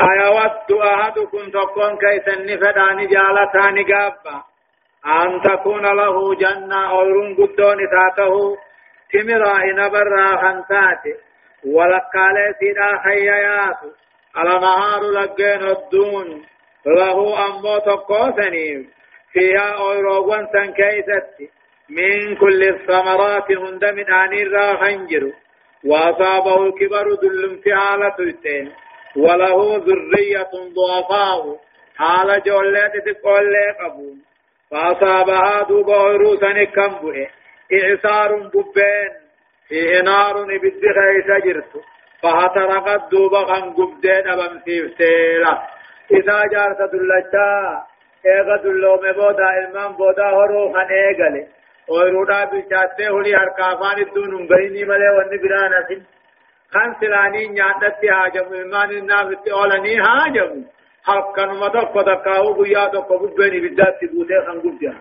أيود أحدكم تكون كيس النفدان جالتان قابا أن تكون له جنة أورون قدون تاته تمرا نبرا خنتات ولقال سيدا خيايات على نهار لقين الدون. له أمو تقوسني. فيها أوروغون سنكيست من كل الثمرات هند من آنير را خنجر وأصابه الكبر في حالة التين وله ذرية ضعفاء حال جولات تقول قبول. فأصابها دوب عروسا كم بؤه إعصار ببين. فيه نار بد خيس جرت فهترقت دوب خن قبدين أبم سيفتيلا إذا جارت دلتا إيغا دلوم بودا إلمان بودا هرو خن إيغالي. ويرودا بلچاتے ہولی ہرکافان الدون انگرینی ملے ونی برانا سن خان سلانی نياتتي هاجم إلمان النافت أولاني هاجم حقا مدق دقاو بيا دقو ببيني بالذات تبوتي خنقب جا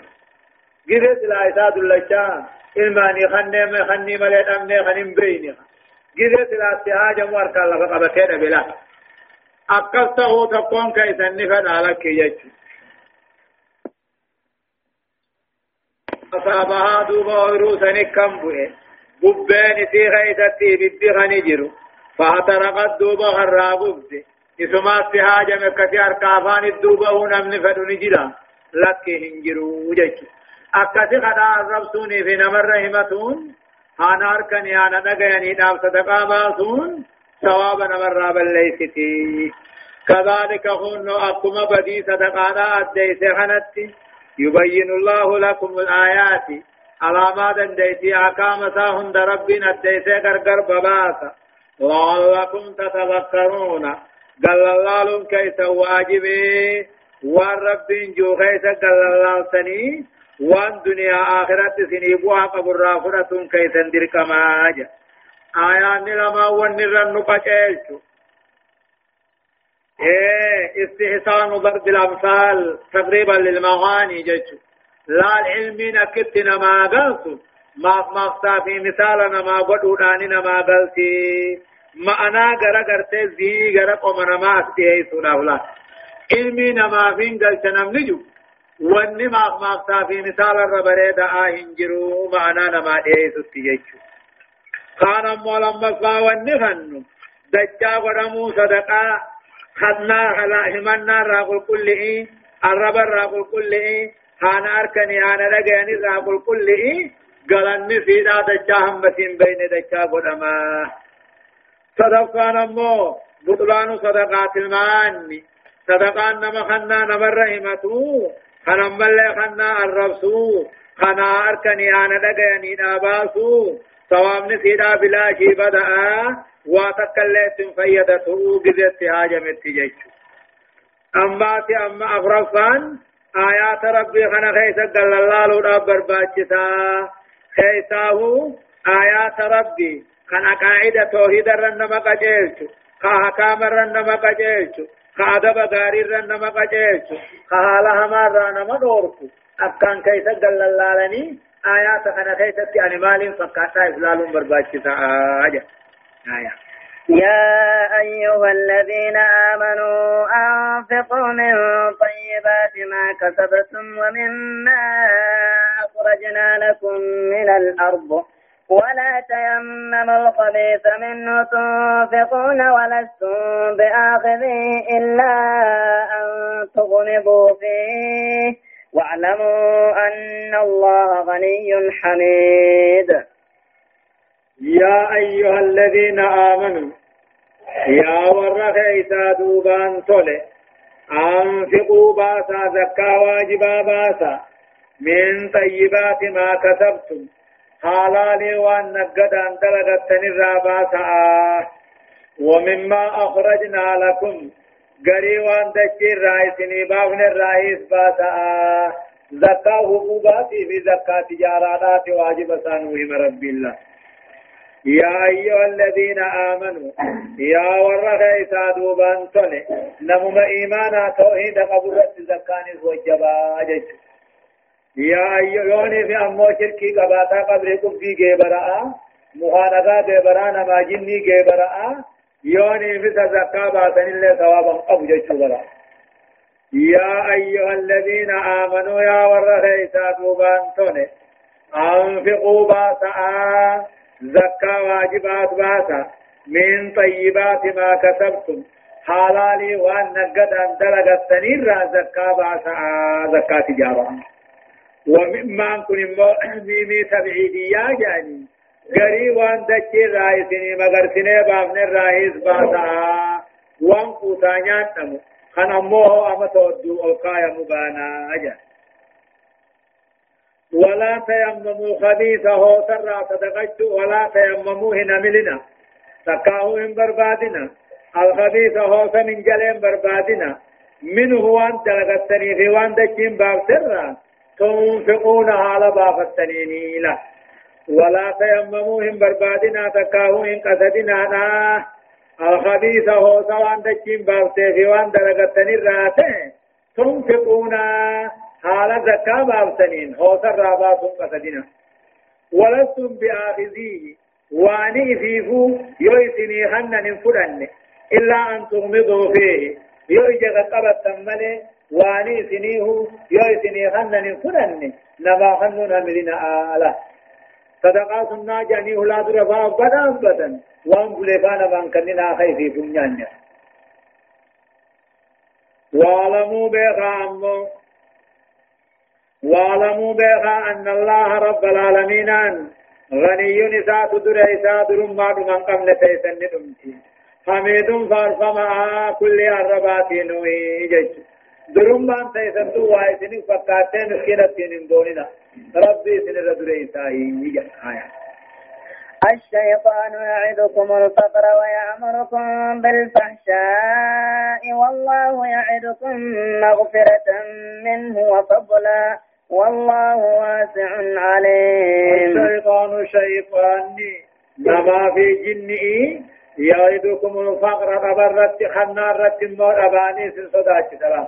قريت لا إساد اللجان إلماني خني ما خني مليت أمني خنم بيني قريت لا استهاجم واركا لفق بكين بلا أقلته تقوم كيسا نفد على كي يجي أصابها دوبا وروسا كم بؤي ببين في غيثتي بدي جرو. فهترقت دوبا غرابوبدي إسما استهاجة مكتي أركافان الدوبة ونمن فدون جدا لك هنجرو جيك أكتي خدا الربسوني في نمر رحمتون. هانا أركني هانا نغيني نام صدقا باسون ثواب نمر راب الليستي كذلك هن أقوم بدي صدقانا أدي سخنتي يبين الله لكم الآيات. علامات ديتي أقام ساهن ربنا أدي سكر قرب باسا لعلكم تتذكرون. قال الله كيس واجبي. والرب جو كيس قال الله سني. وان دنيا آخرت سنيبوا قبر رافرة كيس اندر كماجا آيان لما ونرن نقشيشو إيه استحسان ضرب الأمثال تقريبا للمغاني جيشو لا العلم نكتنا ما قلت ما ما في مثالنا ما قدوداننا ما قلتي. معنا غرا غرتي زي غرا قمنا ما استيه سودا ولا علمي نما فين قال تنم نجو. واني ما ما في مثال الربري دا هنجرو معنا نما إيه ستيجو كان مولا مصا واني فنو دجا ودمو صدقا خدنا خلا همنا راقل كل إيه الرب راقل كل إيه هانا أركني هانا رجعني راقل كل إيه قالني في دا دجا هم بسين بين دجا ودما صدقان أمو بطلان صدقات المال صدقان نما خنا نما رحمتو خنا مل خنا الربسو خنا أركني أنا دغني داباسو ثواب نسيدا بلا شي بدا واتكلت فيدته بذات هاجمت جيش أما تي أما افرفان آيات ربي خنا خيس قال الله لو برباچتا خيساه آيات ربي كان قاعدة توحيد الرنما قجيلتو. كحكام الرنما قجيلتو. كأدب غاري الرنما قجيلتو. كحالة هما الرنما دوركو أكان كيسا قل اللالني آيات كان كيسا تي أنمال فقاتا إفلال برباشتا آجا. آية. يا أيها الذين آمنوا أنفقوا من طيبات ما كسبتم ومما أخرجنا لكم من الأرض. ولا تيمموا الخبيث منه تنفقون ولستم بآخذه إلا أن تغلبوا فيه. واعلموا أن الله غني حميد. يا أيها الذين آمنوا يا ورخ إيسا دوبان تولي أنفقوا باسا زكا واجبا باسا من طيبات ما كسبتم حالاني وأن نقدان دلغتن الراباسا ومما أخرجنا لكم غري وأن دچي رايسني بابن الرئيس باسا. زكاة حقوقات في زكاة تجارات واجب سانوهم رب الله. يا أيها الذين آمنوا يا ورغ إسادوا بانتوني نمم إيمانا توحيد قبرت زكاة وجبا جيش. يا أيوني في أمو شركي قباتا قبر قبي جيبرا مخانقا جيبرا نما جني جيبرا يوني في زكاة باسن الله ثوابا أبو بلا يا أيها الذين آمنوا يا ورخيسا دوبان أنفقوا باسا. زكاة واجبات باسا من طيبات ما كسبتم حلالي وان نقد ان دلق السنين زكاة باسا زكاة تجارة ومما كن ميمي تبعيدي يا جاني غري وان دچي رايسني مگر سنه بافن رايس باسا وان قوتانيان نمو خن اموه اما تودو أو قايا مبانا اجا ولا تيمموا خبيثه سرى صدقت ولا تيمموا هنا ملنا تكاهو ان بربادنا. الخبيث هو من جلين بربادنا. منه وان دلغتني في وان دجين باب سرا. تنفقون على باب التنين له ولا تيمموا هم بربادنا. تكاهو ان قصدنا نا. الخبيث هو سوان دجين باب في وان دلغتني راته تنفقون على زكاة باب سنين هو سرا باب قصدنا ولستم بآخذيه واني فيفو يويسني خنا نفرن إلا أن تغمضوا فيه يوجد قبت ملي واني سنيه يويسني خنا نفرن نبا خننا ملنا آله صدقات الناجاني لا درفا بدا بدا وان بلفانا بان كننا خيفي فنيان واعلموا بها أمو واعلموا بها أن الله رب العالمين غني نساء در إساء در ما دمان قبل تيسن ندمتي حميد فارفما كل الربات نوي جج درم بان تيسن تو وايسن فكاتين مسكينة دوننا ربي سن در إساء يجج آية. الشيطان يعدكم الفقر ويأمركم بالفحشاء والله يعدكم مغفرة منه وفضلا والله واسع عليم. الشيطان شيطاني. نما في جنئي يعدكم الفقر قبرت خنارت مور أباني سن صداك سلام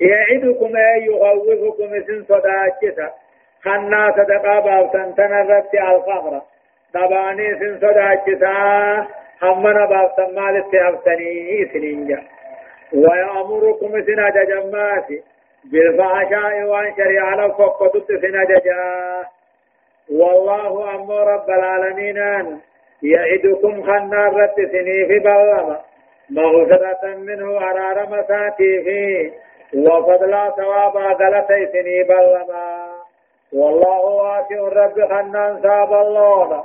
يعدكم أي يخوفكم سن صداك خنا صدقا باوسن تنرت الفقر. دباني سن صداك همنا باوسن مالت أبسني سنين ويأمركم سن أججماتي بالفحشاء وان شريعة لفقدت سنججا والله أمو رب العالمين يعدكم خنا رت سني في بلما مغفرة منه أرار مساتي فيه وفضلا ثوابا غلطي سني بلما والله واسع رب خنان ساب الله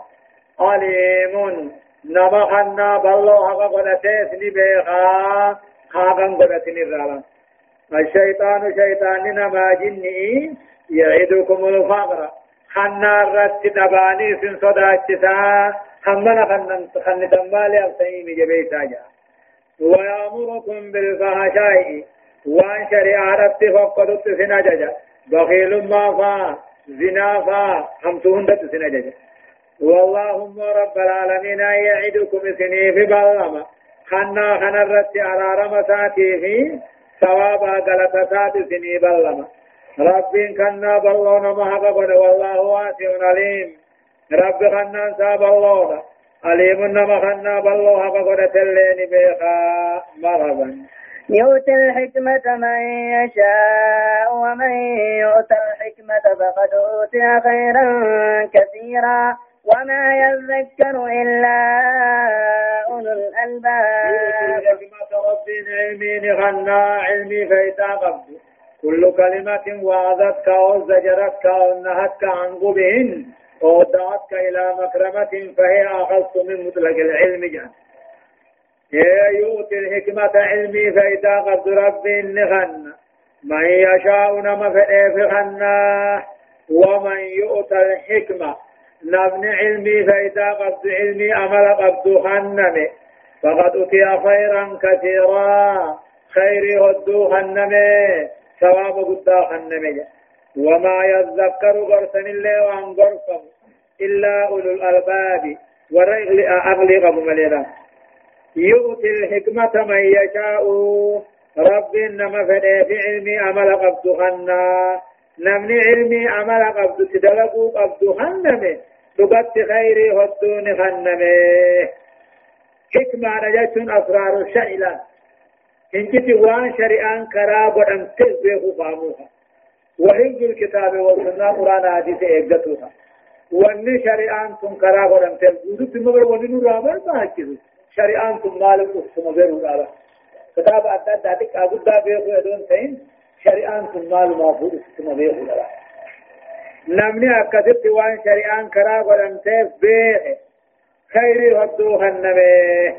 عليم نما خنا بالله حقا قدتي سني بيخا خاقا قدتني الرالم الشيطان شيطان نما جني يعدكم الفقر خنا رت دباني سن صداچتا خمنا خنن خن دمالي ابتيم جبيتا جا ويأمركم بالفحشاء وان شريعة فقدت سنججا بخيل ما فا زنا فا همتون دت سنججا واللهم رب العالمين يعدكم سني في بلما خنا خنا رت ساتي في ثوابا غلطة سات سني بلما رب كنا ما قبل والله واسع عليم. رب كنا ساب الله عليم نما كنا بلوها قبل تلين بيخا مرحبا يؤتي الحكمة من يشاء ومن يؤت الحكمة فقد أوتي خيرا كثيرا. وما يذكر إلا أولو الألباب. ربنا علمي غنى علمي فإذا قبض كل كلمة وعظتك أو زجرتك أو نهتك عن قبهن أو دعتك إلى مكرمة فهي أخص من مطلق العلم جان. يؤتي الحكمة علمي فإذا قبض ربي غنى. من يشاء نما في غنى. ومن يؤتى الحكمة نبني علمي فإذا قبض علمي أمل قبض خنمي فقد أتي خيرا كثيرا خير هدو خنمي ثواب قد خنمي وما يذكر غرسن الله وان غرسم إلا أولو الألباب ورجل أغلق مليلا يؤتي الحكمة من يشاء رب إنما فدي في علمي عمل قبض خنا نمني علمي عمل قبض تدلقوا قبض خنمي. تقت خيري هدون خنمي. حكمة علما رجعت أسرار الشعلة إن كنت وان شريان كرا بدن تزبه فاموها وحفظ الكتاب والسنة قرآن حديث إيقظتها وأن شريان تن كرا بدن تزبه تمبر ونن رابر ما هكذا شريان تن مالك تمبر ورابر كتاب أدى ذاتك أبدا بيخو يدون سين شريان تن مال مافود تمبر ورابر نمني أكثت وان شريان كرا بدن تزبه خيري هدوها النبي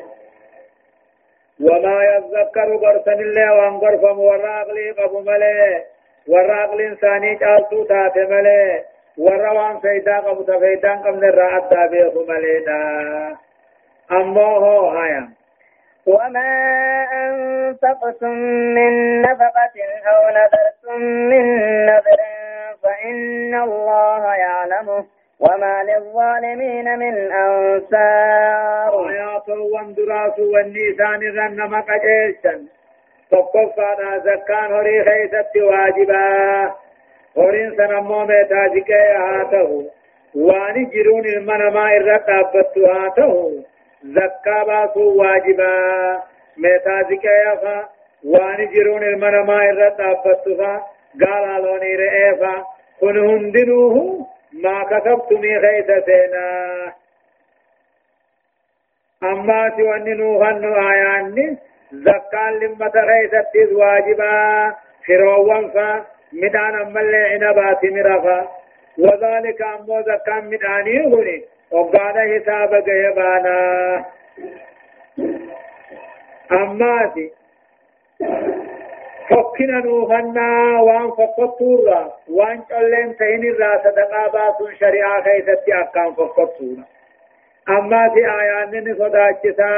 وما يذكر برسن الله وان برفم وراغلي قبو ملي وراغل انساني چالتو تات ملي وروان فيدا قبو تفيدان قبل الرعاد دابيخ ملي دا. أمو هو هايا وما أنفقتم من نفقة أو نذرتم من نذر فإن الله يعلمه وما للظالمين من أنصار. آيات واندراس والنيسان غنم قجيشا تقفنا زكان هري خيست واجبا. هرين سنمو ميتاجك هاته. واني جرون المنما إرد أبت هاته زكا باسو واجبا ميتاجك يفا واني جرون المنما إرد أبت قال لوني رئيفا كن هندنوه ما كتبتني غيث سينا أما سواني نوهن آياني زكان لمة غيث واجبا خروان فا مدان أمال عنبات مرفا وذلك أمو زكان مداني هني وقال حساب غيبانا أما سي فكنا نوهنا وان فقطورا وان قلن تهين الرا صدقا باسون شريعة خيستي أكام فقطورا أما في آيان صداكسا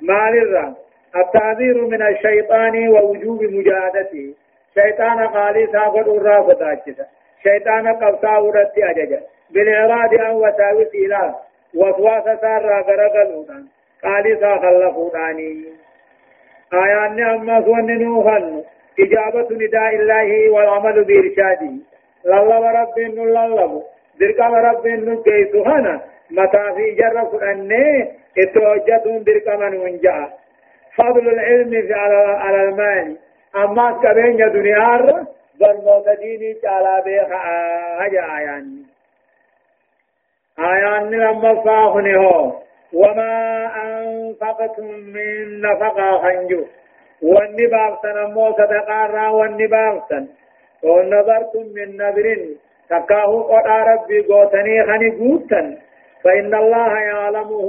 مال الرا التعذير من الشيطان ووجوب مجاهدته شيطان قالي ساقط الرا صداكسا شيطان قبطا ورد أججا بالإراد أن وساوس إله وسواس سارا غرقلونا قالي ساخلقوناني آيان أما سوان نوحن إجابة نداء الله والعمل بإرشاده لله رب لله درقم رب نجيس هنا. متى في جرس أني اتوجدون درقم ونجا. فضل العلم على, المال. أما كبين دنيا برموت ديني تعالى بيخ آيان آيان. آيان لما فاهني هو وما أنفقتم من نفقة خنجو. والنباب سنمو صدقارا والنباب سن ونظرتم من نذر تكاه قد ربي قوتني خني قوتا فإن الله يعلمه.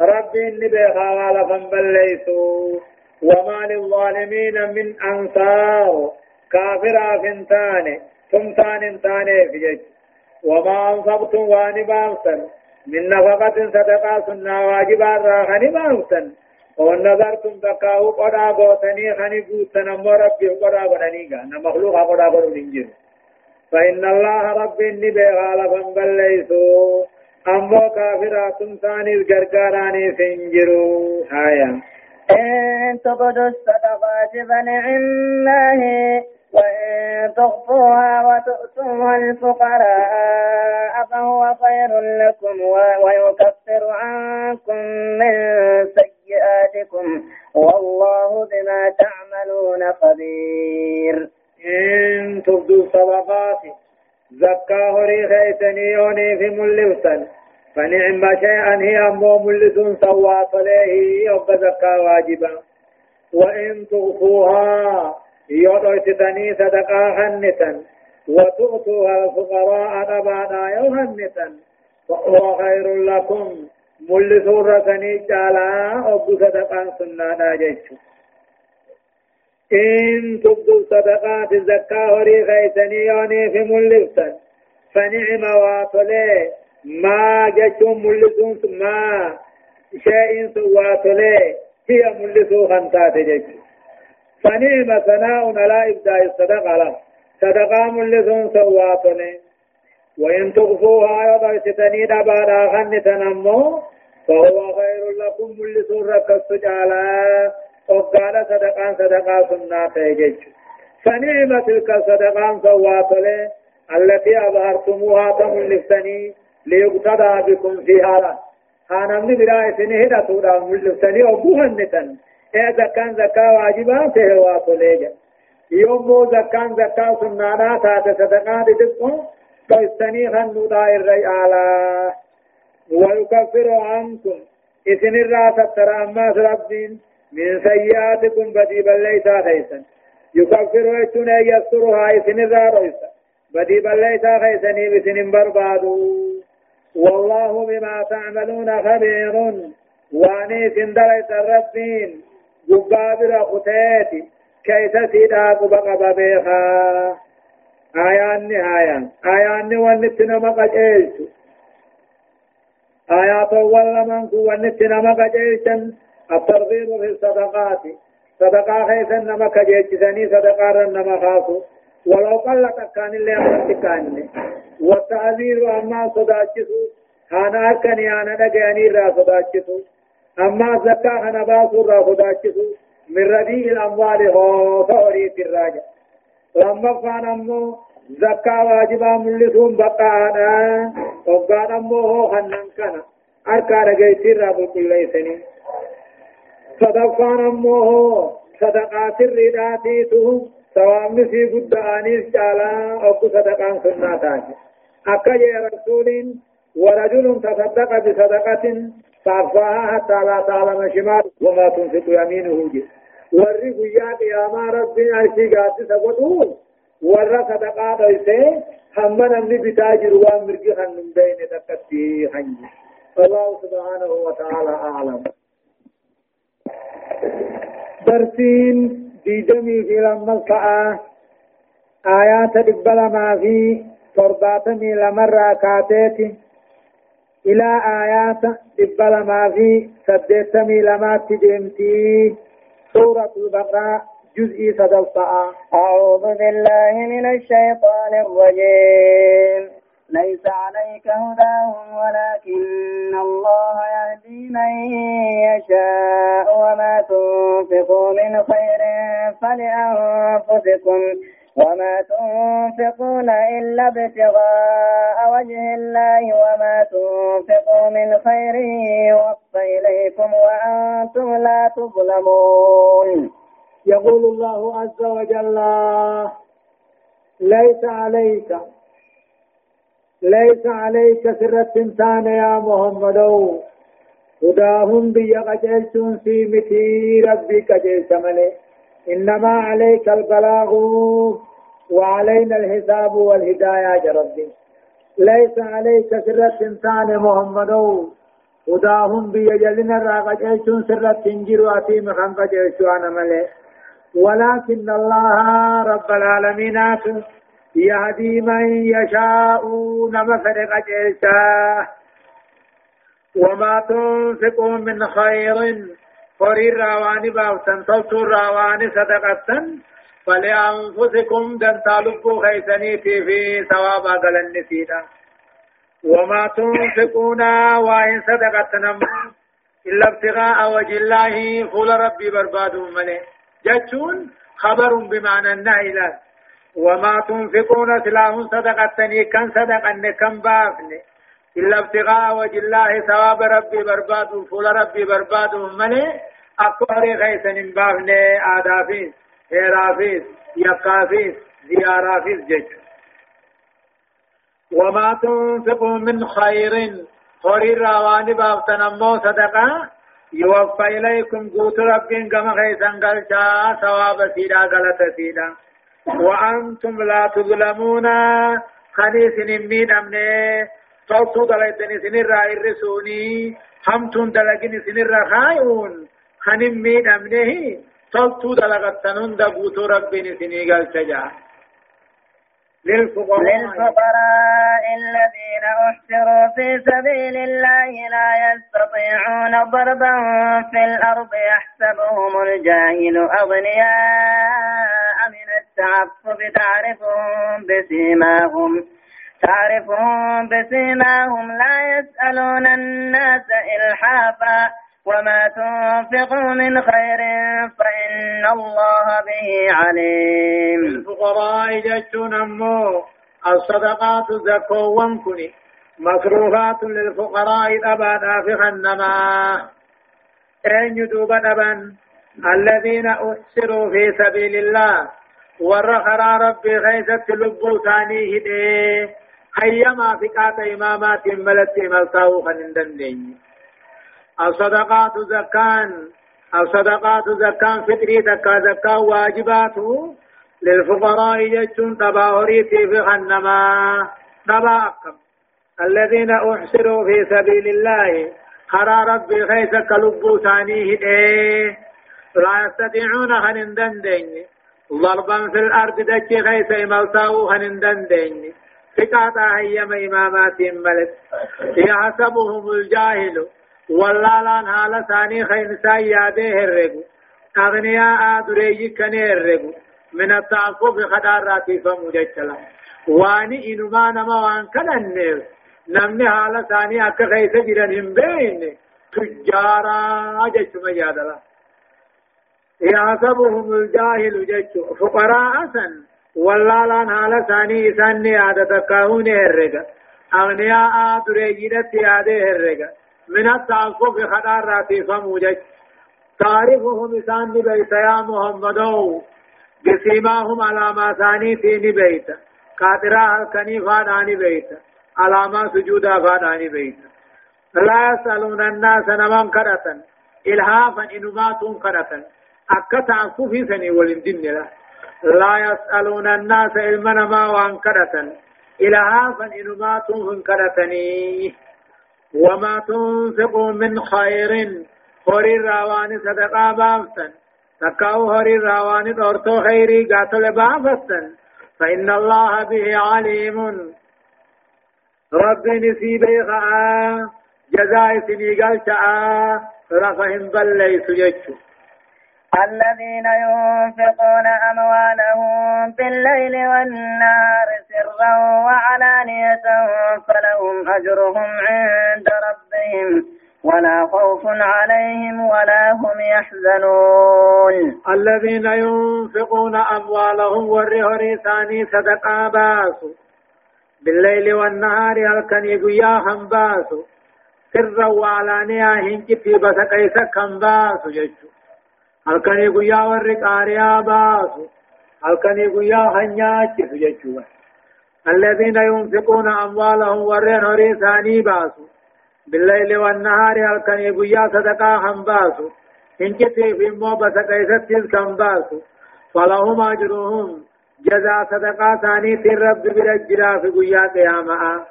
ربي النبي خوال فنبليسو وما للظالمين من أنصار. كافر فنتان ثمتان تاني في جج وما أنفقتم وانباب سن من نفقة صدقة سنة واجبا راخني باوسن. ونظرتم تقاو قدا غوتني خني غوتن أمو ربي قدا غدني غانا مخلوق قدا غدن انجر فإن الله ربي النبي غالبا بل ليسو. أمو كافرات ثاني الغرغاراني سنجرو. هايا إن تبدوا الصدقات فنعم هي وإن تخفوها وتؤتوها الفقراء. لكم ويكفر عنكم من سيئاتكم. والله بما تعملون خبير. إن تبدوا صدقات زكاه يوني في ملوسا فنعم شيئا هي أمو ملس سوى صليه يوم زكاة واجبا. وإن تخفوها يودوشتني صدقا خنتا وتؤتوها الفقراء أبانا يوهنتا وهو خير لكم. مل سورة جالا أبو صدقا سنانا جيشو إن تبدو صدقات الزكاة هري غيثني يوني في ملفتا فنعم واتلي ما جيشو ملسون ما شيء سواتلي هي ملسو خنتات جيشو فنعم ثناء على إبداء الصدقة. له صدقة سواتني وإن تغفوها يضرستني دبارا خن تنمو فهو خير لكم ملثون ركست جالا. وقال صدقان صدقة سنة تيجج فنعم تلك الصدقان سواتني التي أظهرتموها تملفتني ليقتدى بكم فيها. أنا من براء سنه دا تودا ملفتني أبوها النتن إيه زكان زكاة واجبا تهوا طليجا يوم زكان زكاة سنانا تات صدقاء دقون فاستني خنو دائر ريالا ويكفر عنكم. إذن الراسة ترى أما ربين من سيئاتكم بدي بل ليس خيسا يكفر يتون يسترها. إذن الراسة بدي بل ليس خيسني بسن بربادو والله بما تعملون خبير. واني سندلت الربين. جبابر خطيتي كيف سيدا قبق بيخا آيان نهايان آيان ونتنا مقجيش آيات ولا من ونتنا مقجيشا الترغيب في الصدقات صدقا خيسا نما كجيشسني صدقا رنما خاصو ولو قل كان اللي أمرت كان والتعذير أما صداتشسو هانا كني أنا دقياني را صداتشسو أما زكاة أنا باسو را صداتشسو من رديء الأموال هو فوري في الراجع لما كان أمو زكاة واجبا ملسون بقانا وقال أمو هو خنن كان أركا رجيتي را بقليسني صدقان أمو هو صدقات الرداتي تهم ثوابني في قد آنيس جالا أو صدقان سنة تاجي أكا يا رسول ورجل تصدق بصدقة فأخفاها حتى لا تعلم شمال وما تنفق يمينه جي ورّي قيا قياما ربي عرشي قاد سقطون ورّا صدقاء دويسي هم نمني بتاجر وان مرقي خنم بين تكتي خنجي الله سبحانه وتعالى أعلم درسين ديدمي في لما آيات دبلا ما في ترباتمي لمرة كاتيتي إلى آيات دبلا ما في سدتمي لما تدمتي سورة البقرة جزء صدفاء أعوذ بالله من الشيطان الرجيم. ليس عليك هداهم ولكن الله يهدي من يشاء وما تنفقوا من خير فلأنفسكم. وما تنفقون إلا ابتغاء وجه الله وما تنفقوا من خير يوفى إليكم وأنتم لا تظلمون. يقول الله عز وجل ليس عليك ليس عليك سر التنسان يا محمد. هداهم بيا قجلتون في متي ربي قجلت إنما عليك البلاغ. وعلينا الحساب والهداية يا ربي ليس عليك سر التنسان محمد. هداهم بيا جلنا راقجلتون سر التنجر واتي مخان قجلتون ملي ولكن الله رب العالمين يهدي من يشاء فرق جيشا وما تنفقوا من خير. فرير راواني باوسن توتو راواني صدقة. فلأنفسكم دن طالبوا خيسني في في ثواب أقل النسيدة وما تنفقون وإن صدقة نمو إلا ابتغاء وجه الله فول ربي بربادوا ملي. جتون خبر بمعنى النهي وما تنفقون سلام صدقة كان صدقة كم بافن إلا ابتغاء وجه الله ثواب ربي برباد فول ربي برباد ملي. أكبر خيسن بافن آدافيس هيرافيس يقافيس زيارافيس جج وما تنفقوا من خير خير روان بافتن أمو صدقة يوفى إليكم قوت ربين كما خيسن قلتا ثواب سيدا غلط سيدا وأنتم لا تظلمون خنيس نمين أمني صوتو دلائتني سنرى الرسوني همتون دلقني سنرى خايون خنمين أمنه صوتو دلقتنون دقوتو ربني سنيقال شجاع للفقراء, للفقراء الذين احسروا في سبيل الله لا يستطيعون ضربا في الأرض يحسبهم الجاهل أغنياء من التعفف. تعرفهم بسيماهم تعرفهم بسيماهم. لا يسألون الناس إلحافا. وما تنفقوا من خير فإن الله به عليم الفقراء جتون أمو الصدقات زكوان كني مصروفات للفقراء أبا في خنما أين يدوب أبا الذين أحسروا في سبيل الله ورخرا ربي غيثت لبو ثاني هدي أيما فقات إمامات ملت ملتاو خنندن الصدقات زكان الصدقات زكان فطري تكا زكا واجبات للفقراء يجون تباهري في خنما تباكم الذين أحسروا في سبيل الله خرا ربي خيس كلبو ثانية إيه لا يستطيعون هنندن دين ضربا في الأرض دكي خيس إملتاو هنندن دين فقاطا هيما إمامات ملك يحسبهم الجاهل. واللالان حال ثاني خين ساياده الرقو أغنياء دريجي كني الرقو من التعفف خداراتي فمججلا واني إنما نما وان كنن نمني حال ثاني أكا خيس جرن هم بين تجارا جيش مجادلا يحسبهم الجاهل جيش فقراء سن واللالان حال ثاني إساني عادة كاهون الرقا أغنياء دريجي دتي عاده الرقا من التعفف خداراتي فمجج تعرفهم إسان بيت يا محمدو بسيماهم على ما ثاني في بيت قادرا الكني فاداني بيت على ما سجودا فاداني بيت لا يسألون الناس نمان كرة إلهافا إنماتهم كرة أكتا في سني ولندن لا. لا يسألون الناس إلمنا ما وان كرة إلهافا إنماتهم كرتني. وما تنفقوا من خير. هوري الراوان صدقا بافتن. تكاو هوري الراوان دورتو خيري قاتل بافتن. فإن الله به عليم. رب نسيبي غاء جزاء سنيقال شاء. رفهم بل ليس يجو. الذين ينفقون أموالهم بالليل والنهار سرا وعلانية فلهم أجرهم عند ربهم ولا خوف عليهم ولا هم يحزنون. الذين ينفقون أموالهم والرهر ثاني صدقا باسو. بالليل والنهار الكني قياهم باسو. سرا وعلانية هنجتي بسقيسا كم باسو ججو. Halkanii guyyaa warri qaariyaa baasu halkanii guyyaa hanyaachisu jechuudha. الذين ينفقون أموالهم ورين هوري ثاني باسو بالليل والنهار هل كان يقويا صدقا هم باسو إن كتي في موبة سقيست كم باسو فلهم أجرهم جزاء صدقا ثاني في الرب برجرا في قويا قياما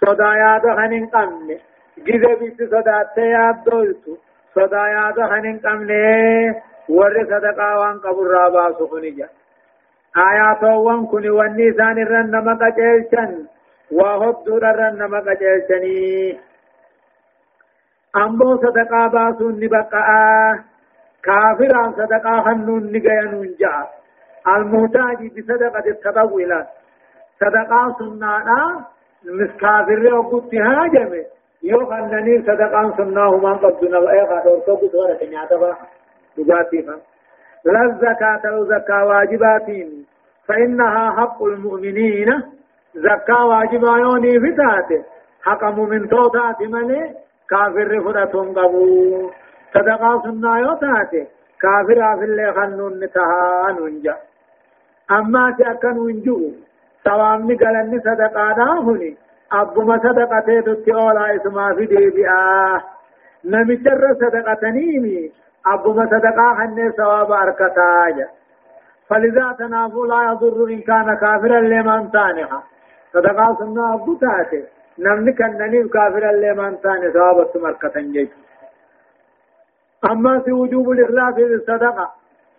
صدايا دخن قمن جذب صدات يا دولتو صدا ياد خنين قمنه ور صدقا وان قبر رابا سخنجا آيات وان كن وني سان رن نما قجلشن وهد رن نما قجلشني أمبو صدقا باسون نبقى كافرا صدقا خنون نغينون جا المحتاج بصدقة التطويلات صدقا سنانا مسكافر وقت هاجمه يو خنني صدقان سناه ما قدنا وأي قادر تو بسورة نياتبا دغاتيفا لا الزكاة الزكاة واجباتين فإنها حق المؤمنين. زكاة واجبا يوني فتاته حق مؤمن توتات ملي كافر فرتون قبو. صدقا سنة يوتاته كافر في اللي خنون نتها ننجا. أما تأكن ونجو سوامني قلني صدقا ناهني أبما صدقته تتي أولا اسما في ديبئا نمجر صدقتنيمي أبما صدقا حن ثواب أركتاج فلذا تنافو لا يضر إن كان كافرا لمن تانها صدقا سنة أبو تاتي نمني كنني كافرا لمن تاني ثواب السمركتن جيش أما في وجوب الإخلاص في الصدقة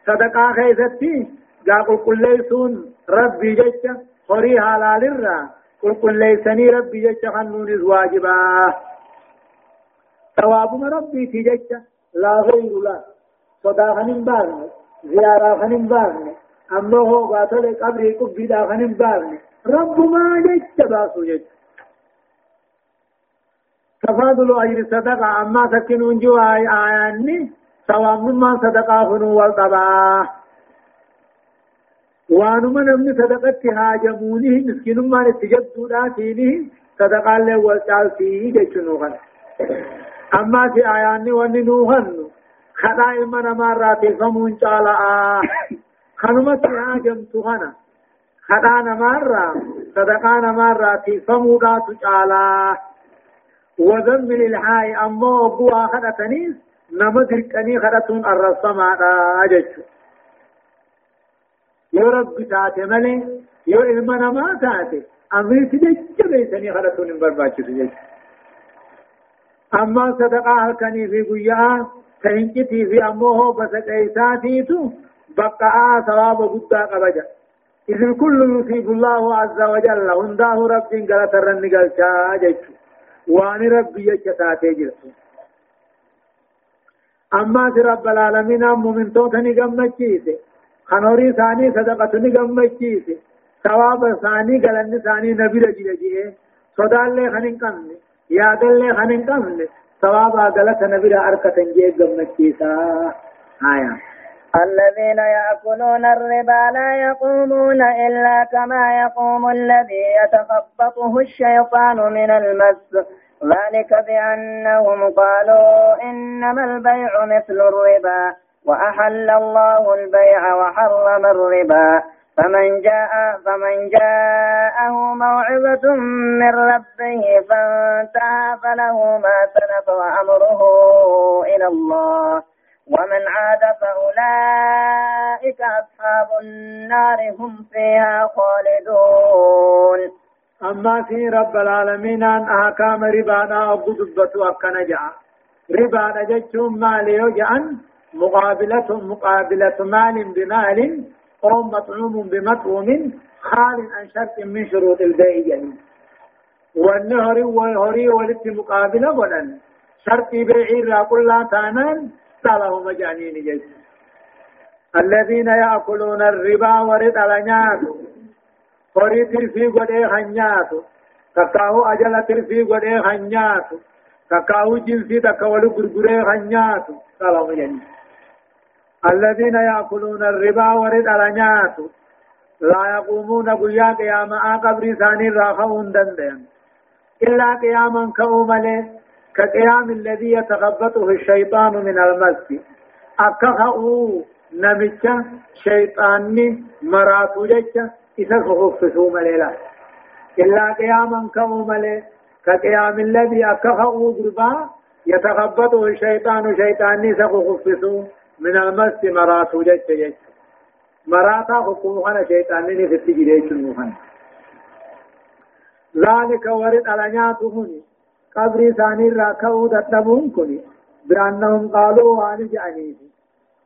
صدقا خيستي قاقل كل ليسون ربي جيش خري حلال الرّا قل قل ليسني ربي جج خنون واجبا. ثواب ربي في جج لا غير لا. صدا خنين بارن زيارة خنين بارن أما هو باطل قبري قبي دا خنين بارن رب ما جج باسو جج تفاضل أجر صدقة. أما سكنون جو آي آياني. ثواب مما صدقة خنو والطباه وانما نمني صدقت هاجمونه مسكين ما نتجدوا داتينه صدقا له والتال فيه جنوهن أما في آياني وننوهن خدا إما نمارا تلفمون جالا خنمت هاجم تغنى خدا نمارا صدقا نمارا تلفمون جالا وذم للحاي أما أبوها خدا تنيس نمدرك أني خدتون يا رب تاتي ملي يا إلما ما تاتي أمري تجج بيسني خدتون برباچ تجج أما صدقاء كني في قيا تهنجتي في أمه بسقيساتي تو بقاء ثواب قد قبجا. إذ كل يصيب الله عز وجل هنداه رب قال ترن قال شاجج وان ربي يجتاتي جرسو أما في رب العالمين مؤمن توتني قمتشيسي خنوري ثاني صدقتني قمتشيسي ثواب ثاني قلن ثاني نبي رجي رجي صدال لي خنين قمني ياد لي خنين قمني ثواب قلت نبي أركة جي قمتشيسا آية الذين يأكلون الربا لا يقومون إلا كما يقوم الذي يتخبطه الشيطان من المس ذلك بأنهم قالوا إنما البيع مثل الربا وأحل الله البيع وحرم الربا. فمن جاء فمن جاءه موعظة من ربه فانتهى فله ما سلف وأمره إلى الله. ومن عاد فأولئك أصحاب النار هم فيها خالدون. أما في رب العالمين أن أحكام ربانا أبو دبتو أكنا جاء ربانا جتشم مالي يجعن مقابلة مقابلة مال بمال أو مطعوم بمطعوم خال عن شرط من شروط البيع. والنهر والهري ولت مقابلة ولن شرط بيع را كل تانان ساله مجانين جيش الذين يأكلون الربا ورد على نياتو tirfii godhee hanyaatu kakkaahu ajala tirfii godhee hanyaatu kakkaahu jinsii takka wali gurguree hanyaatu salamu jenni الذين يأكلون الربا ورد على نياتو لا يقومون قيا قياما قبر ثاني راخون دندن. إلا قياما كأومله كقيام الذي يتخبطه الشيطان من المس. أكخأو نمجة شيطاني مراتو ججة إذا خففوا مليلا. إلا قياما كموا ملي كقيام الذي أكفأوا قربا يتخبطه الشيطان شيطاني سخففوا من المس مراتو جج جج مراتا حكومنا شيطاني في التجريج المهن ذلك ورد على نياتهم قبر ثاني راكو تتبون كني بأنهم قالوا وان جانيه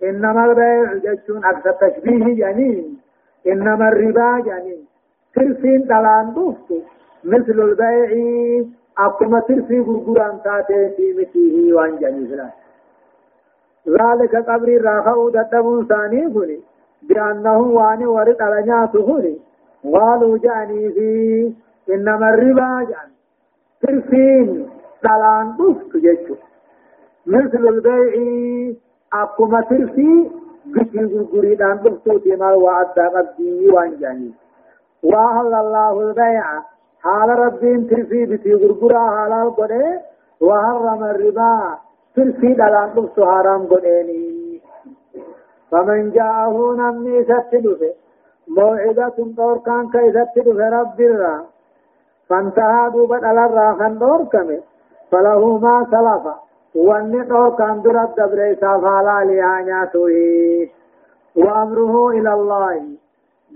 إنما البيع ججون أكثر تشبيه جانين إنما الربا يعني ترسين دلان دوفتو مثل البيع. أقوم ترسي غرغران تاتي في مثله وان جنيزنا ذلك قبر راخو دتبون ثاني هني بأنه واني ورد على نياته هني قالوا جاني في إنما الربا يعني ترسين دلان دوفتو جيشو مثل البيع أقوم ترسي بكي غرغري دان بفتوتي ما وعد قبدي وانجاني وأهل الله البيع حال ربين ترفي بتي غرغرا حلال قده وحرم الربا ترفي دلان بفتو حرام قديني فمن جاءه نمني ستدفه موعدة دور كان كي ستدفه رب الرا فانتهى دوبت على الراخن دور كمه فله ما سلفه واني تو كان درت دبر سافالا ليانيا توي وامره إلى الله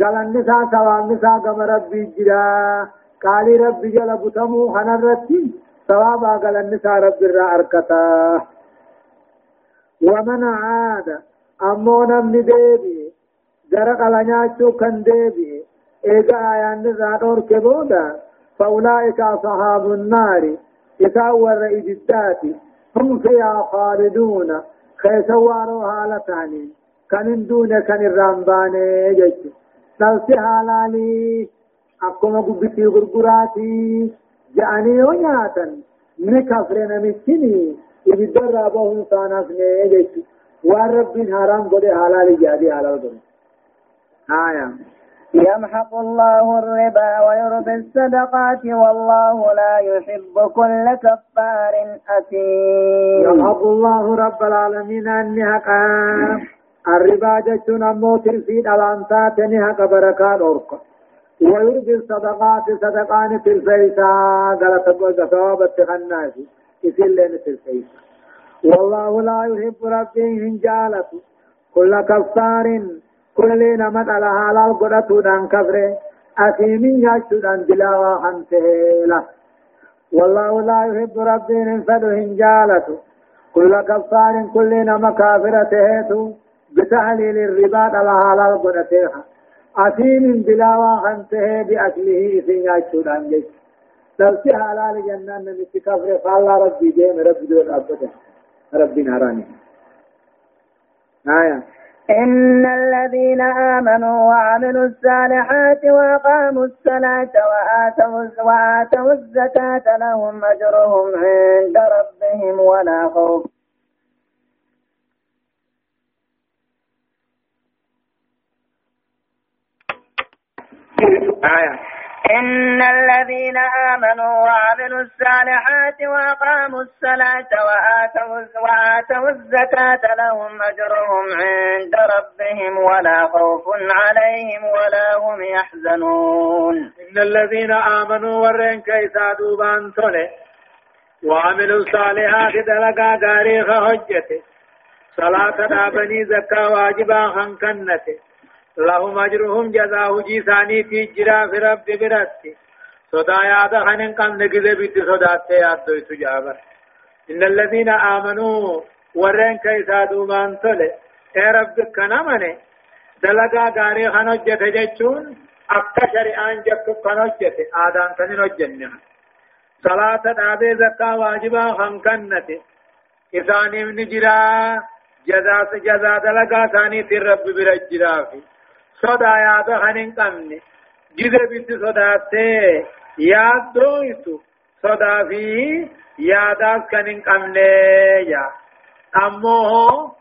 قال النساء سوا النساء كما ربي جرا قال ربي جل بتمو خنرتي ثوابا قال النساء رب الرا اركتا ومن عاد أمو نمني ديبي جرق لنياچو كن ديبي ايغا آيان نزادور كبودا فأولئك أصحاب النار يتاور إجداتي هم فيها خالدون خيسوارو حالتاني كان دون كان الرمبان جج نفسي حلالي أقوم قبتي غرغراتي جاني ونياتا يمحق الله الربا ويربي الصدقات والله لا يحب كل كفار أثيم يمحق الله رب العالمين أني حقا الربا جتون أمو ترفيد الأنسات نهق بركات أورقا ويربي الصدقات صدقان ترفيسا غلط ثواب التخناس لين ترفيسا والله لا يحب ربي إن جالته كل كفار كل نمت على حلال قدتو دان كفر أثيمين ياشتو دان دلاوا خمسه له والله لا يحب ربي إن فده جالته كل كفار كل نما كافرته بتحليل الربا على حلال قدتها أثيم دلاوا خمسه بأكله إثين ياشتو دان جيش. تلسي حلال جنة نمت كفر فالله ربي ديم ربي دون أبدا. ربي نهراني آية. إن الذين آمنوا وعملوا الصالحات وأقاموا الصلاة وآتوا وآتوا الزكاة لهم أجرهم عند ربهم ولا خوف. آية. إن الذين آمنوا وعملوا الصالحات وأقاموا الصلاة وآتوا الزكاة لهم أجرهم عند ربهم ولا خوف عليهم ولا هم يحزنون. إن الذين آمنوا ورين كيسا دوبان وعملوا الصالحات دلقا غاريخ حجته صلاة دابني زكاة واجبا خنكنته لهم أجرهم جزاء جيساني في جرا في رب برتي صدا يادا خنن قم نجد بيت صدا ياد دو سجابر إن الذين آمنوا ورين كيسا دومان تله اے رب کنا منه دلگا گاری خنوجت جچون akka shari'aan jettu kan hojjete aadaan kan hin hojjenne salaata dhaabee zakkaa waajibaa kan kannate isaaniif ni jiraa jazaa dalagaa isaaniitiin rabbi bira jiraafi صدا يا بهن قمني جذا بيت صداتي يا دويتو صدا في يا داس كنن قمني يا أمو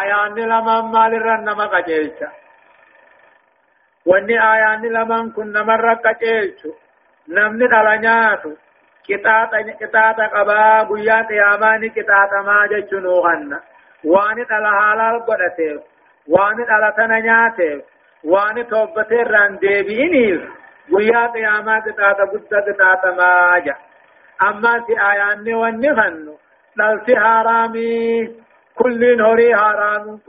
آيان لما مال رنما قجيلتا wanni aayaanni lamaan kun namarra qaceelchu namni dhala nyaatu qixaaxa qabaa guyyaa qiyaamaa ni qixaaxamaa jechuun hubanna waan dhala haalaal godhateef waan dhala tana nyaateef toobatee irraan deebi'iniif guyyaa qiyaamaa qixaaxa guddaa qixaaxa maaja ammaa si aayaanni wanni kannu dhalti haaraamii كل هوري حرام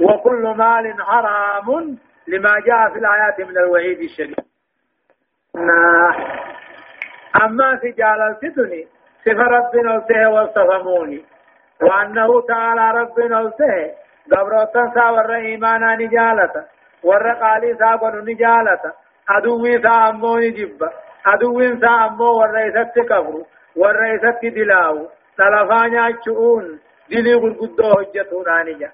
وكل مال حرام لما جاء في الآيات من الوعيد الشديد أما في جاللتني صف رب نلته واصطفموني وأنه تعالى رب نلته قبروتا سا ور إيمانا نجالتا ور قالي سا قنو نجالتا أدوي سا أمو نجب أدوي سا أمو ور إسات كفر إسات دلاو تلفانيا چؤون دلي غرقدو حجتون آنجا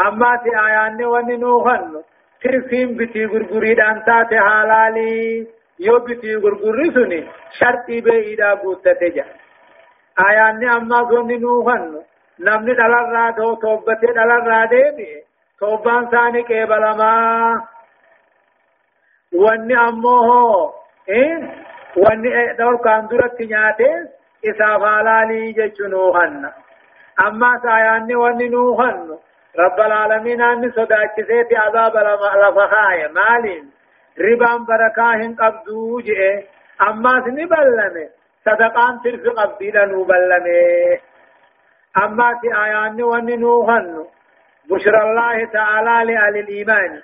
أما تي آياني وني نوخن ترسيم بتي غرغري دانتا حلالي بتي غرغري سني شرطي بيدا بوتته جا آياني أما سوني نوخن نمني دلر تو توبته دلر ديمي توبان ثاني كيبلما واني أمه إيه واني دور كاندورت نياته إساف حلالي جچنوهن أما ساياني واني نوهن رب العالمين أن صداچسيت عذاب لفخايا مالين ربان بركاهن قبضو جئ أما سني بلمه صدقان ترف قبضي لنو بلمه أما في آيان واني نوهن بشر الله تعالى لأهل الإيمان.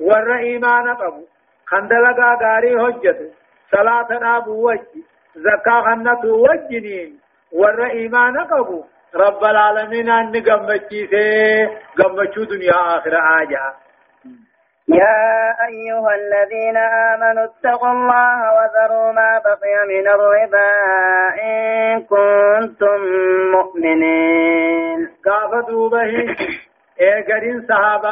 ور إيمان قبو خندلقا غاري حجته صلاة أبو وجه زكاة خنة وجنين ور إيمان قبو رب العالمين أن قمتشيسي قمتشو دنيا آخر آجا. يا أيها الذين آمنوا اتقوا الله وذروا ما بقي من الربا إن كنتم مؤمنين. قاف دوبه ايغرين صحابة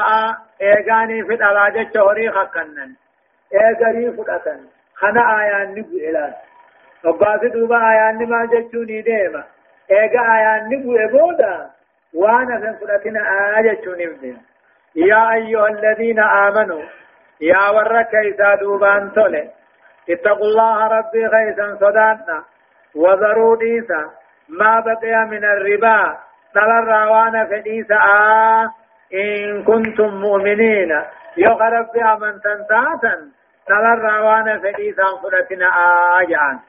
ايغاني في العلاجة شهري خكنن ايغري فلتن خنا آيان نبو إلان وقاف دوبا آيان ما جتشوني ديما ايغا آيان نبو إبودا وأنا فن فلتنا آية جتشوني بدين يا أيها الذين آمنوا يا ورك إذا دوبان تولي اتقوا الله ربي غيثا صداتنا وذروا ديسا ما بقي من الربا ترى الروان فديسا آه إن كنتم مؤمنين. يغرب بأمن تنتاتا ترى الروان فديسا فرتنا آجان. آه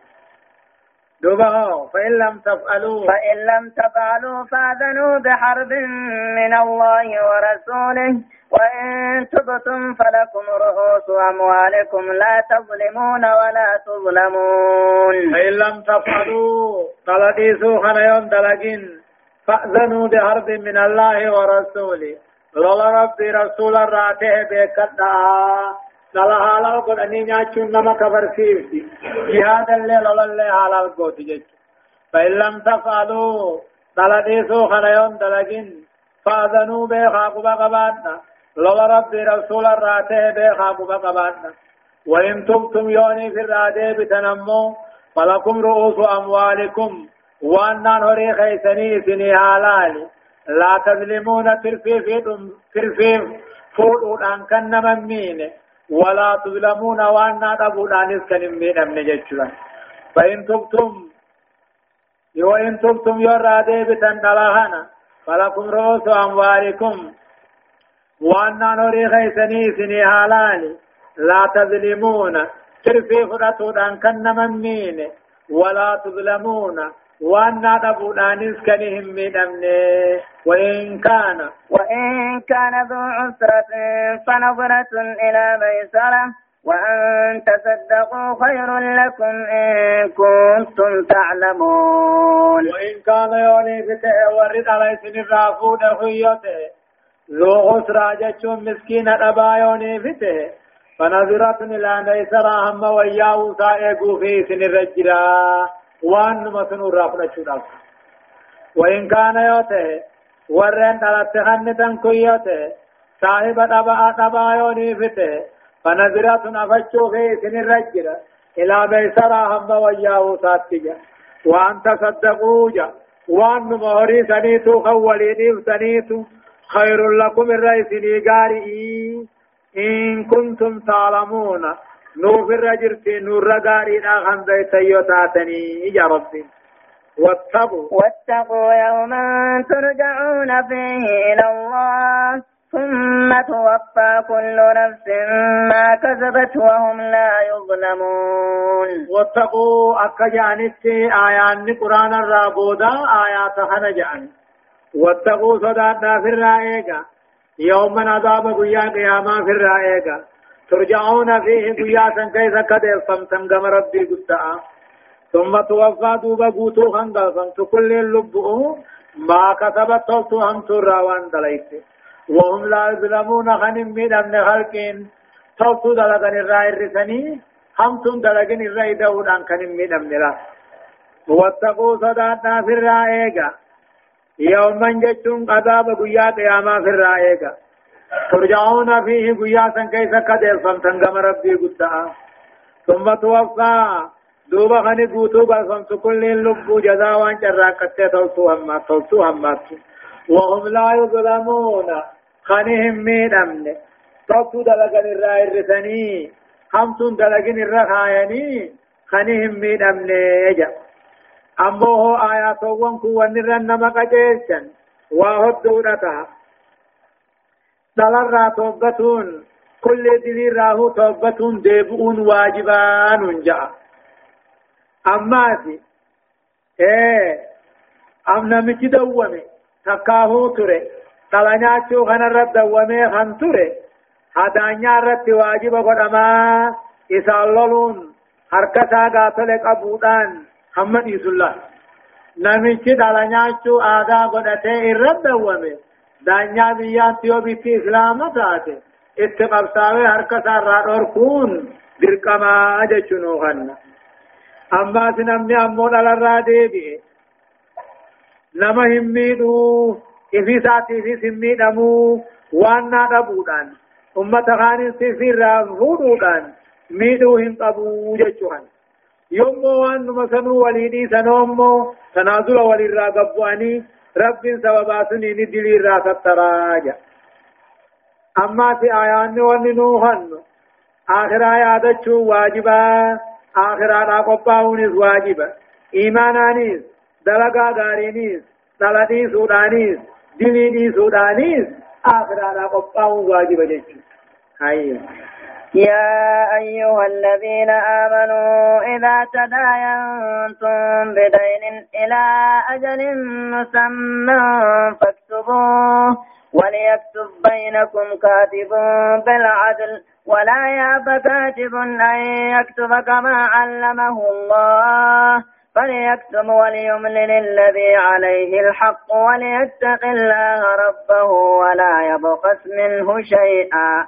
دوبه فإن لم تفعلوا. فإن لم تفعلوا فأذنوا بحرب من الله ورسوله. وإن تبتم فلكم رؤوس أموالكم لا تظلمون ولا تظلمون. فإن لم تفعلوا قلديسوا خنيون دلقين. فأذنوا بحرب من الله ورسوله. لولا ربي رسول الراتع بكتا للا حلال قد أني نياچون نما كفر سيفتي جهاد اللي لولا اللي حلال قد جيچ فإن لم تفعلوا قلديسوا خنيون دلقين فأذنوا بخاقب قباتنا لولا ربي رسول الراتع بخاقب قباتنا وإن تبتم يوني في الراتع بتنمو فلكم رؤوس أموالكم وأن نوري خيسني سني حلال لا تظلمون ترفي في ترفي فوق أن كن ممين ولا تظلمون وأن نبود أن يسكن من أمن جتشلا فإن تبتم وإن تبتم يرى ديبتا دلاهنا فلكم رؤوس أموالكم. وأن نوري خيسني سني حلال لا تظلمون. ترفي فرطود أن كن ممين ولا تظلمون. وأن نبودانس كنهم من أمنه وإن كان وإن كان ذو عسرة فنظرة إلى ميسرة وأن تصدقوا خير لكم إن كنتم تعلمون وإن كان يوني فتح ورد على سن الرافود خيوته ذو عسرة جتشون مسكين أبا يوني فتح فنظرة إلى ميسرة هم وياه سائقوا في سن الرجرة وان مسن رافنا شوداف وإن كان يوته ورن دلت خنتن كيوته صاحب دبا دبا يوني فته فنظرات نفچو في سن الرجل إلى بيسرا هم وياه ساتجا وأن تصدقوا وأن مهري سنيتو خولي سنيتو خير لكم الرئيس لغاري إن كنتم تعلمون نوف الرجرتي نور غاري دا خنزي تيوتاتني يا ربي واتقوا واتقوا يوما ترجعون فيه إلى الله ثم توفى كل نفس ما كسبت وهم لا يظلمون واتقوا أكجانت آيان قرآن الرابودا آيات خنجان واتقوا صداتنا في الرائقة يوما عذاب قيا قياما في الرائقة ترجعون فيه قياسا كيف قد فمتم قم ربي قدعا ثم توفى دوبا قوتو خنقا كل اللبؤ ما كتبت توتو هم تراوان دليت وهم لا يظلمون خنم من ابن خلقين. توتو دلقن الرائر رسني هم تم دلقن الرائر دون عن خنم من ابن لا واتقوا صداتنا في الرائقة. يوما جتون عذاب قيا قياما في الرائقة. ترجعون فيه قياسا كيف قد فمتن قم ربي قدعا ثم توفى دوبا خني قوتو بفمت كل لب جزاء وان جراكت توسو هما توسو هما. وهم لا يظلمون. خنهم مين أمن. توسو دلقن الرائع الرسني. همتون دلقن الرخايني. خنهم مين أمن يجا. أمبوه آيات وانكو ونرن نمك جيشا وهدو دلرا توبتون كل دليل راهو توبتون ديبؤون واجبان جاء أما دي إيه أم نمشي دوامي تكاهو تري تلانياتشو خنا رد دوامي خن تري هدانيا رد واجب قدما إساللون harkasaa gaafale qabuudhaan hamma dhiisulla namichi dhala nyaachuu aadaa godhatee irra dawwame دانيا بيان تيو بيتي اسلام تاتي اتقبساوي هركا سارا دوركون درقما جچنو غن. اما سنمني امو دلرا ديبي نما هميدو إفي ساتي في سمي دمو. وأنا دبودان أمة خاني سفير فودودان ميدو هم قبو جچوان يومو وان مسنو وليدي سنومو تنازل ولي راقبواني رب سببا سنين دلي را ستراجا أما في آيان وننوهن آخر آيات واجبا آخر آيات قباونيس واجبا إيمانانيس دلقا غارينيس دلدي سودانيس ديني سودانيس آخر آيات قباون واجبا جيش هاي يا أيها الذين آمنوا إذا تداينتم بدين إلى أجل مسمى فاكتبوه وليكتب بينكم كاتب بالعدل ولا يأب كاتب أن يكتب كما علمه الله فليكتب وليملل الذي عليه الحق وليتق الله ربه ولا يبخس منه شيئا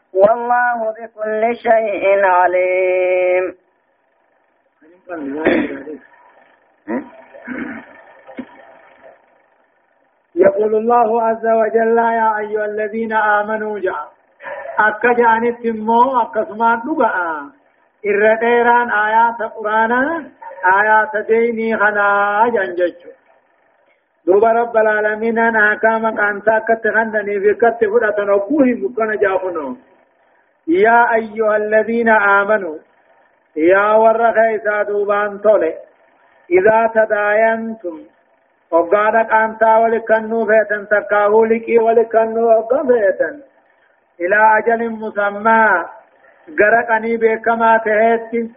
والله بكل شيء عليم. يقول الله عز وجل يا أيها الذين آمنوا جاء. أكا جانت مو أكسمان دقاء إرديران آيات قرآن آيات ديني خنا جنججو. دوبا رب العالمين أنا أحكام كانتا كتغنني في كتفرة نقوه مكان جافنو يا أيها الذين آمنوا يا ور خيسا دوبان تولي إذا تداينتم وقالك أنت ولكنو فيتن تكاهو لكي ولكنو وقا فيتن إلى أجل مسمى غرقني بكما تهيتي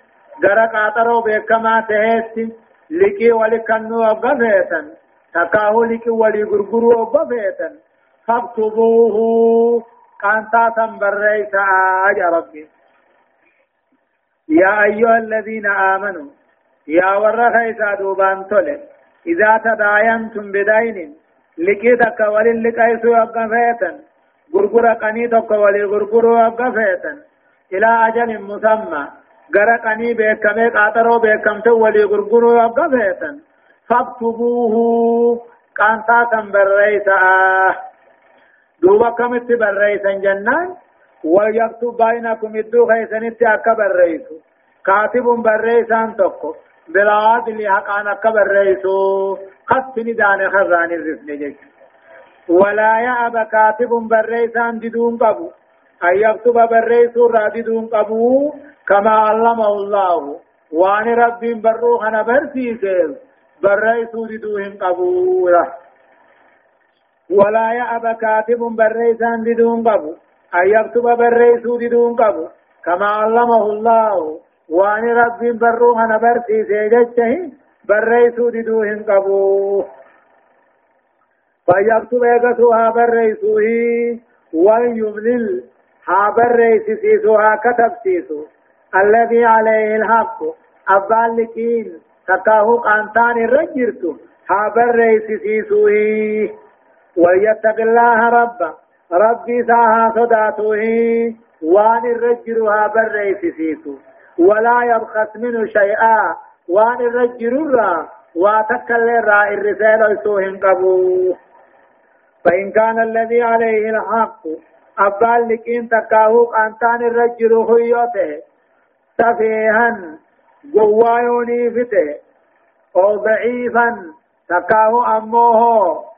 غرق آترو بكما تهيتي لكي ولكنو وقا فيتن تكاهو لكي ولي غرغرو وقا فيتن فاكتبوه. كانتا تنبريسا يا ربي. يا أيها الذين آمنوا يا ورخيسا دوبان تولي إذا تداينتم بدين لكيتك وللقيس وقفيتا غرغر قنيتك ولغرغر وقفيتا إلى أجل مسمى غرقني بكمي قاطرو بكمت ولغرغر وقفيتا فاكتبوه قانتا تنبريسا دوبا كمت بريسا جنان ويكتب بينكم الدو خيسنت أكا بريسو كاتب بريسان تقو بالعادل حقان أكا بريسو خطني دان خران الرفن جيش ولا يأب كاتب بريسان ددون قبو. أن يكتب بريسو را ددون قبو. كما علمه الله. وان رب بروخ أنا برسيسيل بريسو ددوهم قبو. ولا يأب كاتب بريسان ددون قبو أن يكتب بريسو دون قبو كما علمه الله. وأن رب بروها نبرسي سيجته بريسو دون قبو. فيكتب يكسوها بريسوه ويملل ها بريسي سيسوها كتب سيسو الذي عليه الحق أبالكين تكاهو قانتان الرجرتو ها بريسي سيسوه وليتق الله ربه ربي ساها صداته وان الرجل بريس سيسو ولا يبخس منه شيئا. وان الرجل را واتكل را الرسالة سوهم قبو. فإن كان الذي عليه الحق أبال لكين تكاهوك أنتان الرجل خيوته. سفيها قوايوني فته. أو ضعيفا تكاه أموه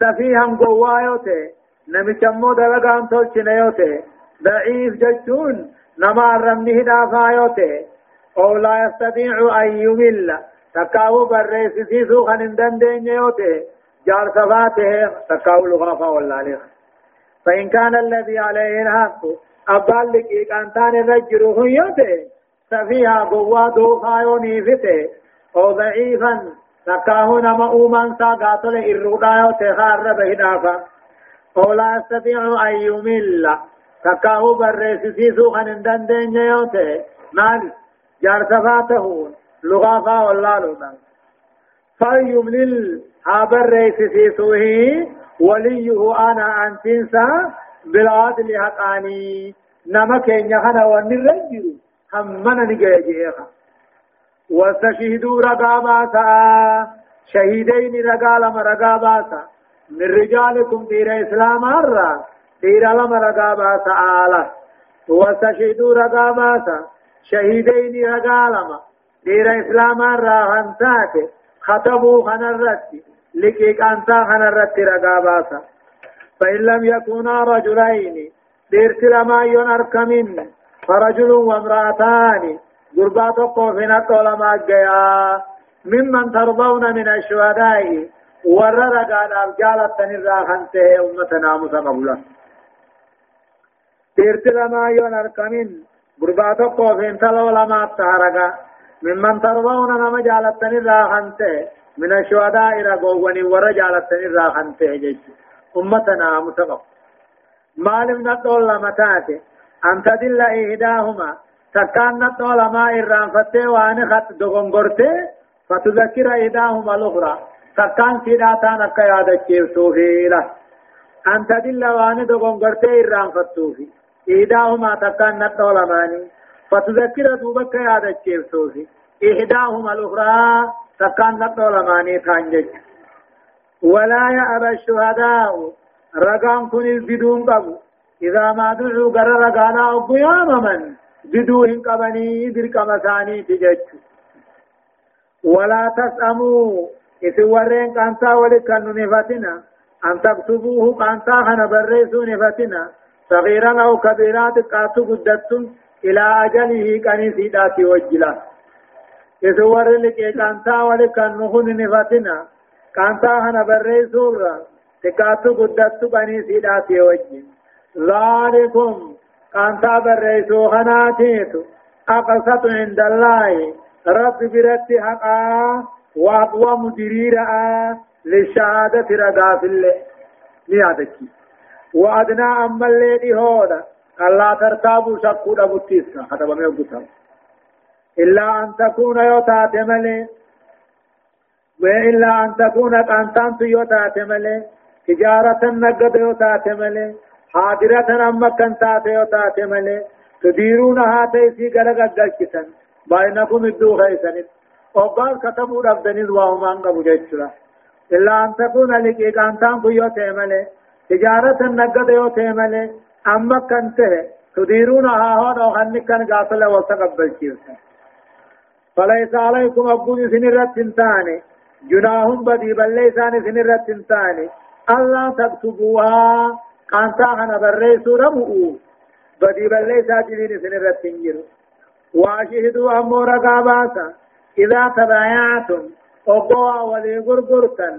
سفيها قوايوته نمشمو دلقان تلشنيوته ضعيف جتون نما رمنه دافايوته أو لا يستطيع أن يمل تكاو بريس سيسو خنندن دينيوته جار صفاته تكاو لغافا والله فإن كان الذي عليه الحق أبال لك أن تان الرجل هيوته سفيها قوة دوخا يونيفته أو ضعيفا تكاه نما أومان سا قاتل إرودايو تخار بهدافا أو لا يستطيع أن يمل تكاه بريس سيسو خنندن دينيوته مال جار صفاته لغافا والله لنا فليملل هابر ريس في سوه وليه أنا أنتنسا بالعدل حقاني نما كين يخنا ونرجل همنا نجيجيخا واستشهدوا رقاباتا شهيدين رقالم رقاباتا من رجالكم دير إسلام هرا. دير لم رقاباتا آلا. واستشهدوا رقاباتا شهيدين رقالم دير إسلام هرا. هنتاتي خطبوا خنرتي. لكيك أنتا خنرتي رقاباتا فإن لم يكونا رجلين. ديرت لما ينركمن فرجل وامرأتان. قربات قوفنا طولما جيا ممن ترضون من الشهداء. ورر قال أرجال التنرى خنته أمتنا مسقبلا ديرت لما ينركمن قربات قوفين تلو لما تهرقا ممن ترضون نما جالتني راحنته من الشهداء رغوني ورجالتني راحنته جيش. أمتنا متقف مالم نطول لمتاته. أن تدل إهداهما. تكان نطول ما إران فتة وان خط دغنغرته فتذكر إهداهما الأخرى. تكان سيداتان أكا يادة كيرتوفي له أن تدل وان دغنغرته إران فتوفي إهداهما تكان نطول ماني فتذكر دوبك يادة كيرتوفي إهداهما الأخرى تكان نطول ماني تانجج ولا يأبى الشهداء. رقام كن البدون قبو إذا ما دعوا قرر رقانا أبو من. بدوهم قبني درك مساني تجج ولا تسأموا إسوارين كانتا ولكن نفتنا أن تكتبوه كانتا خنا بريسو نفتنا. صغيرا أو كبيرا تقاتو قدتم إلى أجله كان سيداتي وجلا. إسوار لك كانتا ولكن نخن نفتنا. كانتا خنا بريسو تقاتو قدتو كان سيداتي وجلا. ذلكم كانتا بريسو خناتيتو أقسط عند الله رب برت حقا وأقوى مديريرا للشهادة رقا في الله نيادك وأدنى أما اللي هودا الله ترتابوا شكو دبتيسا حتى بمي قتل إلا أن تكون يوتات ملي وإلا أن تكون أنتان يوتات ملي تجارة نقد يوتات ملي حاضرة أما كنتات يوتات ملي تديرونها تيسي غلق الدكتن بينكم الدو خيسن وقال كتبوا ربدني وهم أنقبوا جيتشلا إلا أن تكون لك إقانتان كيو تيملي تجارة نقد يو تيملي أما كنته تديرونها هون أو خنك كان قاتل وتقبل كيوسا فليس عليكم أبوني سنرة تنتاني جناهم بدي بل ليسان سنرة تنتاني ألا تكتبوها قانتا خنا بريسو ربؤوا بدي بل ليسا جنين سنرة تنجروا واشهدوا أمو رقاباتا إذا تبايعتم أقوى ولي غرغرتا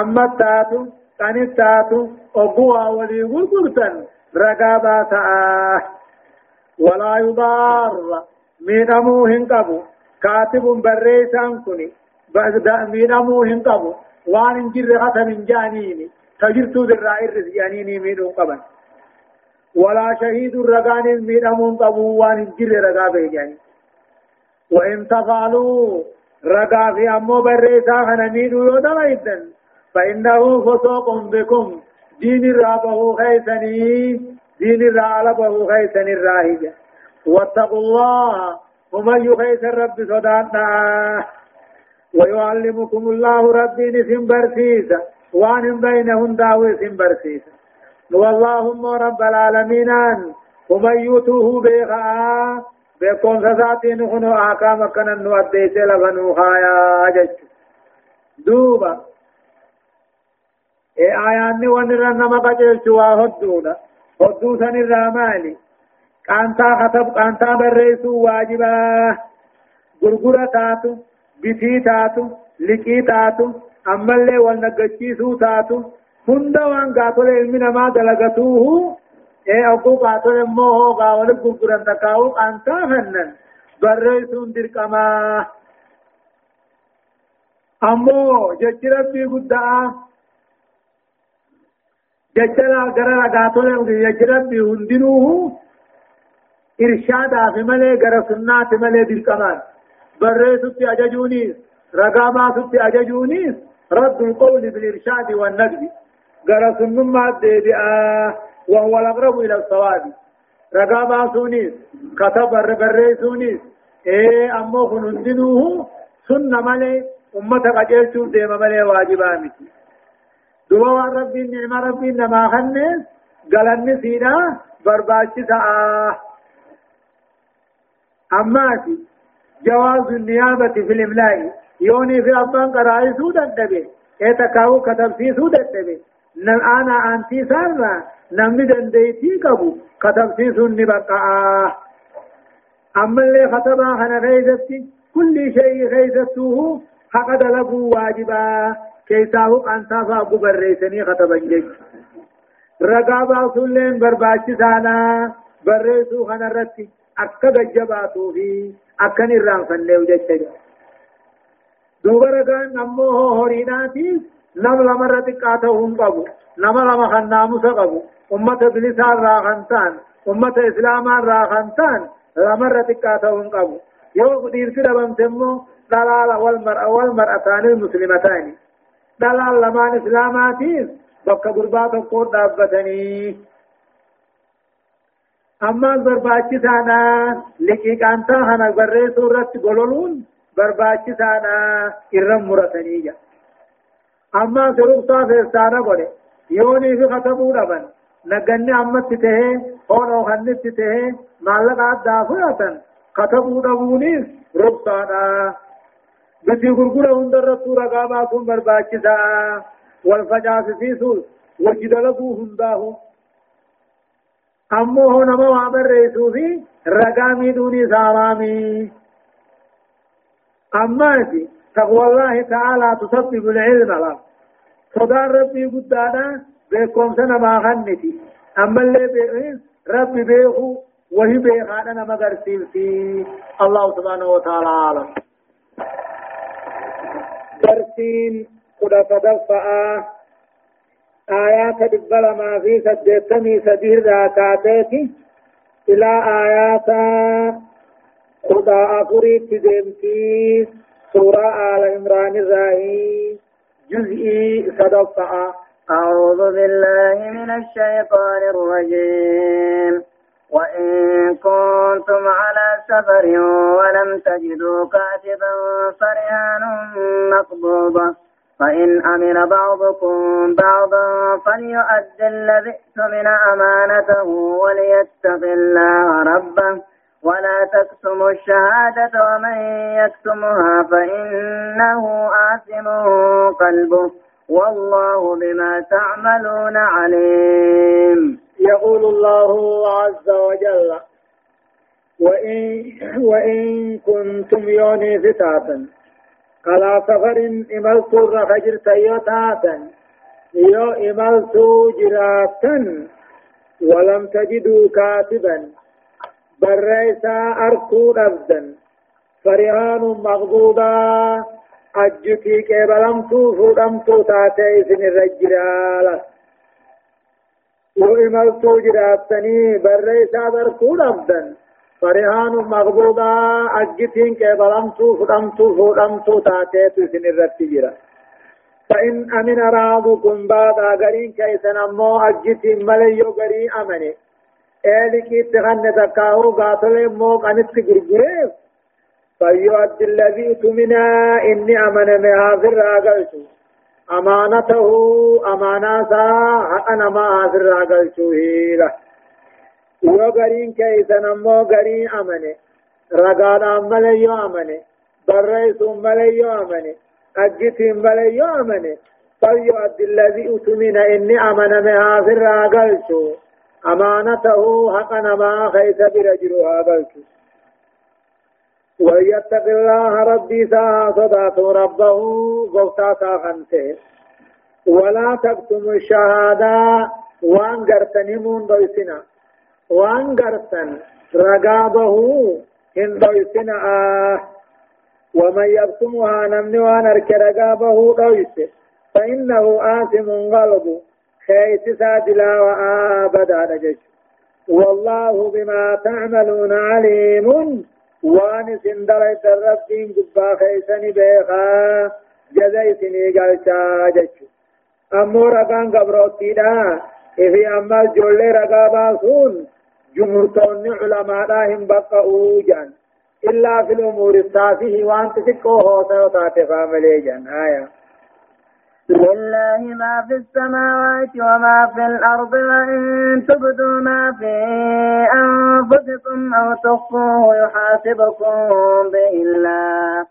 أما التاتو كان التاتو أقوى ولي غرغرتا رقاباتا آه ولا يضار. من أموهن قبو كاتب بريسان كني من أموهن قبو وان انجر غتا من جانيني. تجرتو ذرائر رزيانيني من قبل ولا شهيد الرقان الميرمون قبوان الجر رقا بيجاني وإن تفعلوا رقا في أمو بريسا خنميد يودل إذن فإنه فسوق بكم دين الرابه خيسني دين الرابه خيسني الراهجة واتقوا الله ومن يخيس الرب صداتنا ويعلمكم الله ربي نسم برسيسا وان بينهم داوي سم برسيسا واللهم رب العالمين ومن يوتوه بيغا بكون ساتين خنو آكام كان نو أديس لفنو خايا جج دوبا. اي آياني ونرى نما قجل شوا هدونا هدو سن الرامالي قانتا خطب قانتا بريسو واجبا. غرغرة تاتو بيتي تاتو لقي تاتو أمالي والنقشيسو تاتو هندا وان قاتل علمنا ما دلغتوه ee oguu qaatole immoo hoogaa wali gurguran takkaa'u qaantaa hannan barreessuun dirqamaa ammoo jechi rabbii guddaa jecha gara ragaatole jechi rabbii hundinuuhu irshaadaafi malee gara sunnaati malee dirqamaan barreessutti ajajuunis ragaa baasutti ajajuunis رد القول بالإرشاد والنقد قال سنما الديبئة وهو الأقرب إلى الصواب. رقابا سونيس كتب الرسونيس إيه أمو خنندنوه سنة ملي أمة قجلتو ديما ملي واجبا دوا ربي نعم ربي نما خنس قلن سينا برباچ سعاه أماتي جواز النيابة في الإملاء. يوني في أبان قرائي سودا دبي إيه تكاو كتب سي سودا دبي نم أنا أنتي سارة نمني دنديتي كبو كتبتي سني بقى أما اللي خطبا خنا غيزتي. كل شيء غيزته حق دلقوا واجبا. كيساه أنتا فاقو بريسني خطبا جيش رقابا سلين برباچي سانا. بريسو خنا رتي. أكا جباتو في. أكا نران فنلو جيش دوبا رقان نمو هو هوريناتي نم لما رتقاته هم قبو نم لما خناموس قبو أمة بلسان راغنتان أمة إسلام راغنتان لما رتقاته هم قبو يو قدير كده بمتمو دلال والمرأة والمرأتان المسلمتان دلال لمان إسلاماتين بك قربات القود دابتني أما برباچي سانا لكي كانتا هنا بري سورة قلولون برباچي سانا إرم مرتني جا اما سرق صاف استانا قولي يوني في خطبو دبن نگني امت ته هون أو خنت ته مالك آد دافعتا خطبو دبونيس ربطانا بسي غرغر هندر رسو رقابا كن برباچسا والفجاس سيسول وجدلقو هنداهو امو هو نمو عبر ريسو في أما تقوى الله تعالى تسبب العلم له صدار ربي قدانا بيكم سنة ما غنتي أما اللي بيئين ربي بيخو وهي بيخانا مغر في الله سبحانه وتعالى عالم درسين قد تدفع آيات دبل ما في سجدتني سدير ذاكاتيتي إلى آيات قد أفريت دمتي سورة آل عمران الرأي جزئي صدقة أعوذ بالله من الشيطان الرجيم وإن كنتم على سفر ولم تجدوا كاتبا فرهان مقبوضة فإن أمن بعضكم بعضا فليؤد الذي اؤتمن أمانته وليتق الله ربه ولا تكتموا الشهادة ومن يكتمها فإنه آثم قلبه والله بما تعملون عليم. يقول الله عز وجل وإن, وإن كنتم يوني فتاتا على سفر إملت الرفجر تيوتاتا يو إملت جراتا ولم تجدوا كاتبا بريسا أركو أبدا فرهان مغضوبا أجتي كبلمتو فودمتو تاتي سن الرجال وإملتو جراتني بريسا بركو أبدا فرهان مغضوبا أجتي كبلمتو فودمتو فودمتو تاتي سن الرجال فإن أمن راضكم بعد أغرين كيسن أمو أجتي مليو غري أمني إليكي تغنى تكاهو قاتل موق أنت قرقريف فيؤدي الذي تمنا إني أمن مها في الراقلت أمانته أماناتا أنا ما في الراقلت هيلا وغرين كيسا نمو غرين أمن رقان ملي يؤمن بريس ملي يؤمن أجت ملي يؤمن فليؤدي الذي أتمن إني أمن مها في الراقلت أمانته حقنا ما خيس برجلها قلت وليتق الله ربي ساها صدات ربه قوتا ساخنته. ولا تكتم الشهادة وان قرتني من دوسنا. وان قرتن رقابه إن دوسنا. آه ومن يكتمها نمني وان أرك رقابه دوس فإنه آثم غلب. خيس سادلا وآبدا نجش والله بما تعملون عليم. وان سندر الربين قبا خيسني بيخا. جزيتني قلشا جچو أمو رقان قبروتي دا. في أما جولي رقابا سون جمهورتون علماء هم بقعوا جان إلا في الأمور التافه. وأنت تكوه سيطاتفا مليجان آية لله ما في السماوات وما في الأرض وإن تبدوا ما في أنفسكم أو تخفوه يحاسبكم به الله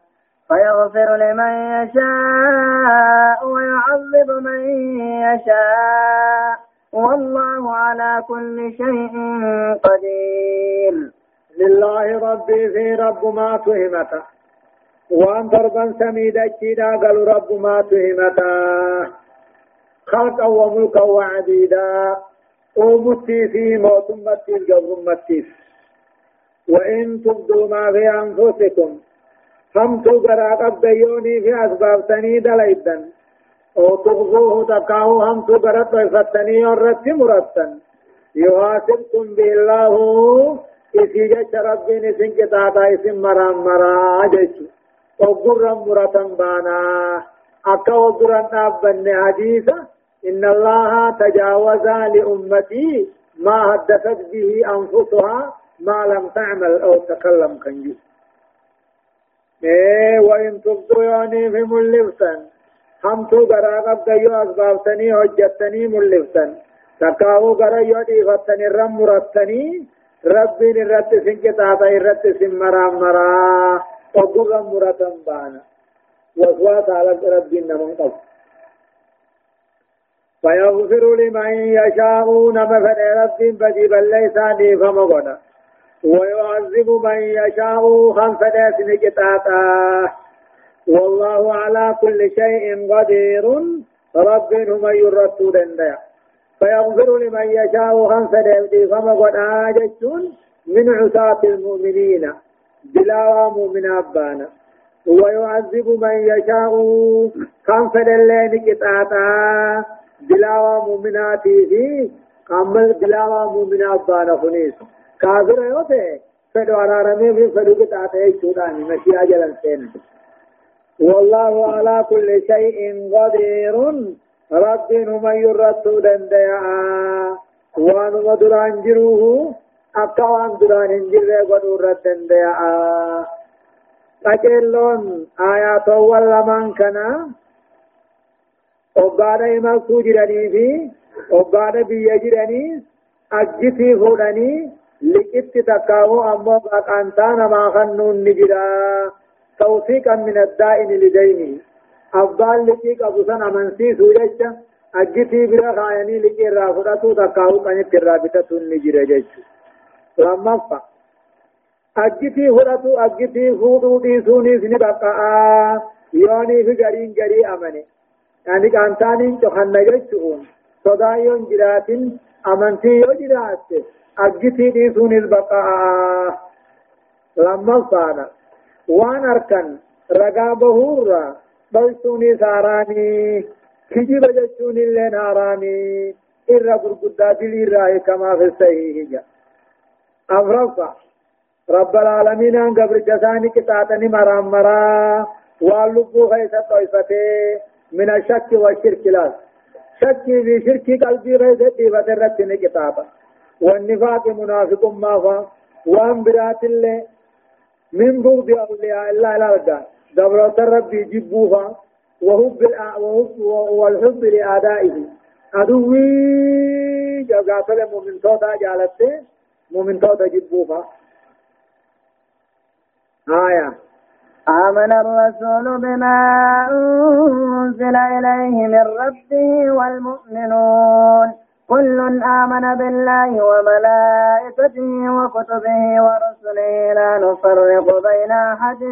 فيغفر لمن يشاء ويعذب من يشاء والله على كل شيء قدير. لله ربي في رب ما تهمته وان ضربا سميدا جيدا قالوا رب ما تهمتا. خلقا وملكا وعديدا ومتي في موت متي القبر متي وإن تبدوا ما في أنفسكم. هم تقرا قبيوني في أسباب سنيد ليدا أو تغضوه تقاو هم تقرا طيفتني ورت مرتا يحاسبكم بالله. إذا جت ربي نسنك تاتا اسم مرام مرا جيشو وقرا مرة بانا. أكا وقرا نابن حديثا إن الله تجاوز لأمتي ما حدثت به أنفسها ما لم تعمل أو تكلم كنجو إيه وإن تبدو يعني في ملفتن هم تو غرا قد يو أسبابتني حجتني ملفتن تكاو غرا يو ديفتني رم مرتني. ربي نرت سنكتا رت سمرا مرا. وقرا مرة بانا وصوات على رب من قبل فيغفر لمن يشاء نما رب بجيب ليس غدا ويعذب من يشاء خمسة نجتاتا والله على كل شيء قدير. رب هم يرسول دندیا فيغفر لمن يشاء نيفم غدا جتون من عصاة المؤمنين. بلا مؤمن أبانا. ويعذب من يشاء. كم فدلين كتاتا بلا مؤمناتي في قامل بلا مؤمن أبانا خنيس. كافر يوته فدو أرارمي في فدو كتاتا يشوداني. مشي أجل سين والله على كل شيء قدير. رب من يرتو دنديا وان مدران جروه. Akka waan duraan hin jirre godhuu irratti danda'a. Qaceelloon aayaatowwan lamaan kana obbaadha imaltuu jiranii fi obbaadha biyya jiranii ajjitii fuudhanii liqitti takkaawu ammoo baqaantaa namaa kannuun ni jira. Tawfiiqan min addaa'ini lidayni. Abbaan liqii qabu san amansiisuu jecha ajjitii bira kaayanii liqii irraa fudhatu takkaawu qanitti irraa bitatuun ni jira jechuudha. لمفا أجتي فرطو أجتي فودو دي سوني سني بقاء يوني في غرين غري أمني يعني كانتانين تخن نجتون صدايون جراتين أمنتي يو جرات أجتي دي سوني البقاء لمفا وان أركن رقا بهورا بلسوني ساراني كجيب جتون اللي ناراني إرى قرقدا دلي رأي كما في الصحيح جاء أفرفا رب العالمين أن قبر جساني كتاتني مرام مرا. واللبو خيسة طيفته من الشك والشرك لا. شك في شرك قلبي خيسة طيفة رتني كتابا والنفاق منافق ما فا وأن برات الله من بغض أولياء الله لا رجع دبرة الرب يجبوها وحب وحب والحب لأعدائه أدوي جاءت المؤمن توتا جالته مؤمن توتا جبوفا آية. آمن الرسول بما أنزل إليه من ربه والمؤمنون. كل آمن بالله وملائكته وكتبه ورسله. لا نفرق بين أحد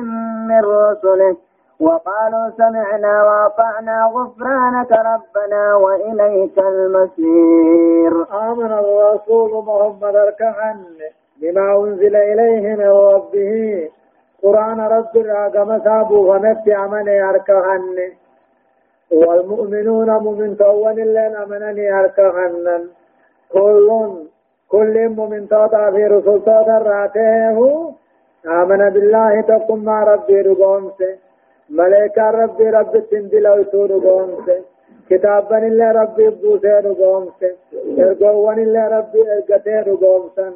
من رسله. وقالوا سمعنا وأطعنا غفرانك ربنا وإليك المصير. آمن الرسول محمد اركعن بما أنزل إليه من ربه. قرآن رب الراقم سابو ونفي أمن يركعن والمؤمنون مؤمن تون اللين أمنني يركعن كل كل مؤمن توضع في رسول توضع راته آمن بالله تقم مع ربي رقومسه ملائكة ربي رب تنزل ويسور قومسه كتابا اللي ربي بوسير قومسه ارقوان اللي ربي ارقتير قومسا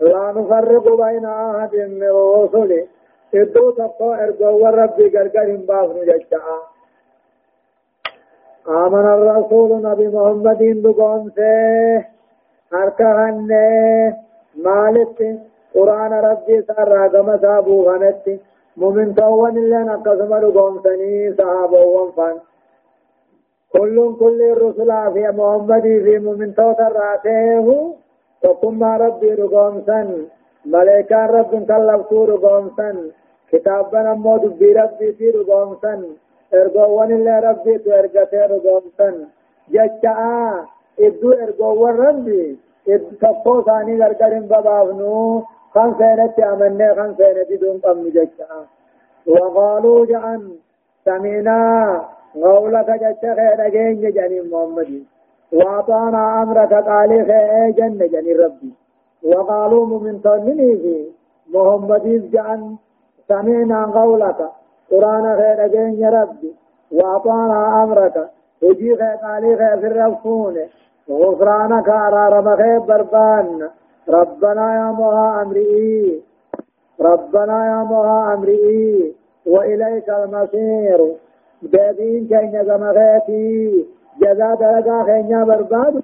لا نفرق بين أحد من الرسل إدو تقو ارقوان ربي قرقر بافن ججعا آمن الرسول نبي محمد بقومسه أركهن مالك قرآن ربي سر راقم سابو غنتي مؤمن تون اللي نقسم لقوم سني صحابة وانفان. كل كل الرسل في محمد في مؤمن توت راته وكم ربي رقوم سن ملائكة رب كلفتو رقوم سن كتابنا مو دبي ربي في رقوم سن إرقوان اللي ربي تو رقوم سن جچا إدو إرقوان ربي. إد تقو ثاني غرغرين بابافنو خان سينت أمني خان سينت دون قم جتا وقالوا جعن سمينا غولك جتا خير جين جاني محمد وأطعنا أمرك قالي خير جن جاني ربي وقالوا من تنينه محمد جعن سمينا غولك قرآن خير جين ربي وأطعنا أمرك وجي خير قالي خير في الرفون. غفرانك أرارم خير بربان. ربنا يا موها أمرئي ربنا يا موها أمرئي وإليك المصير. دابين كين زمغيتي. جزا درجا خينيا برباد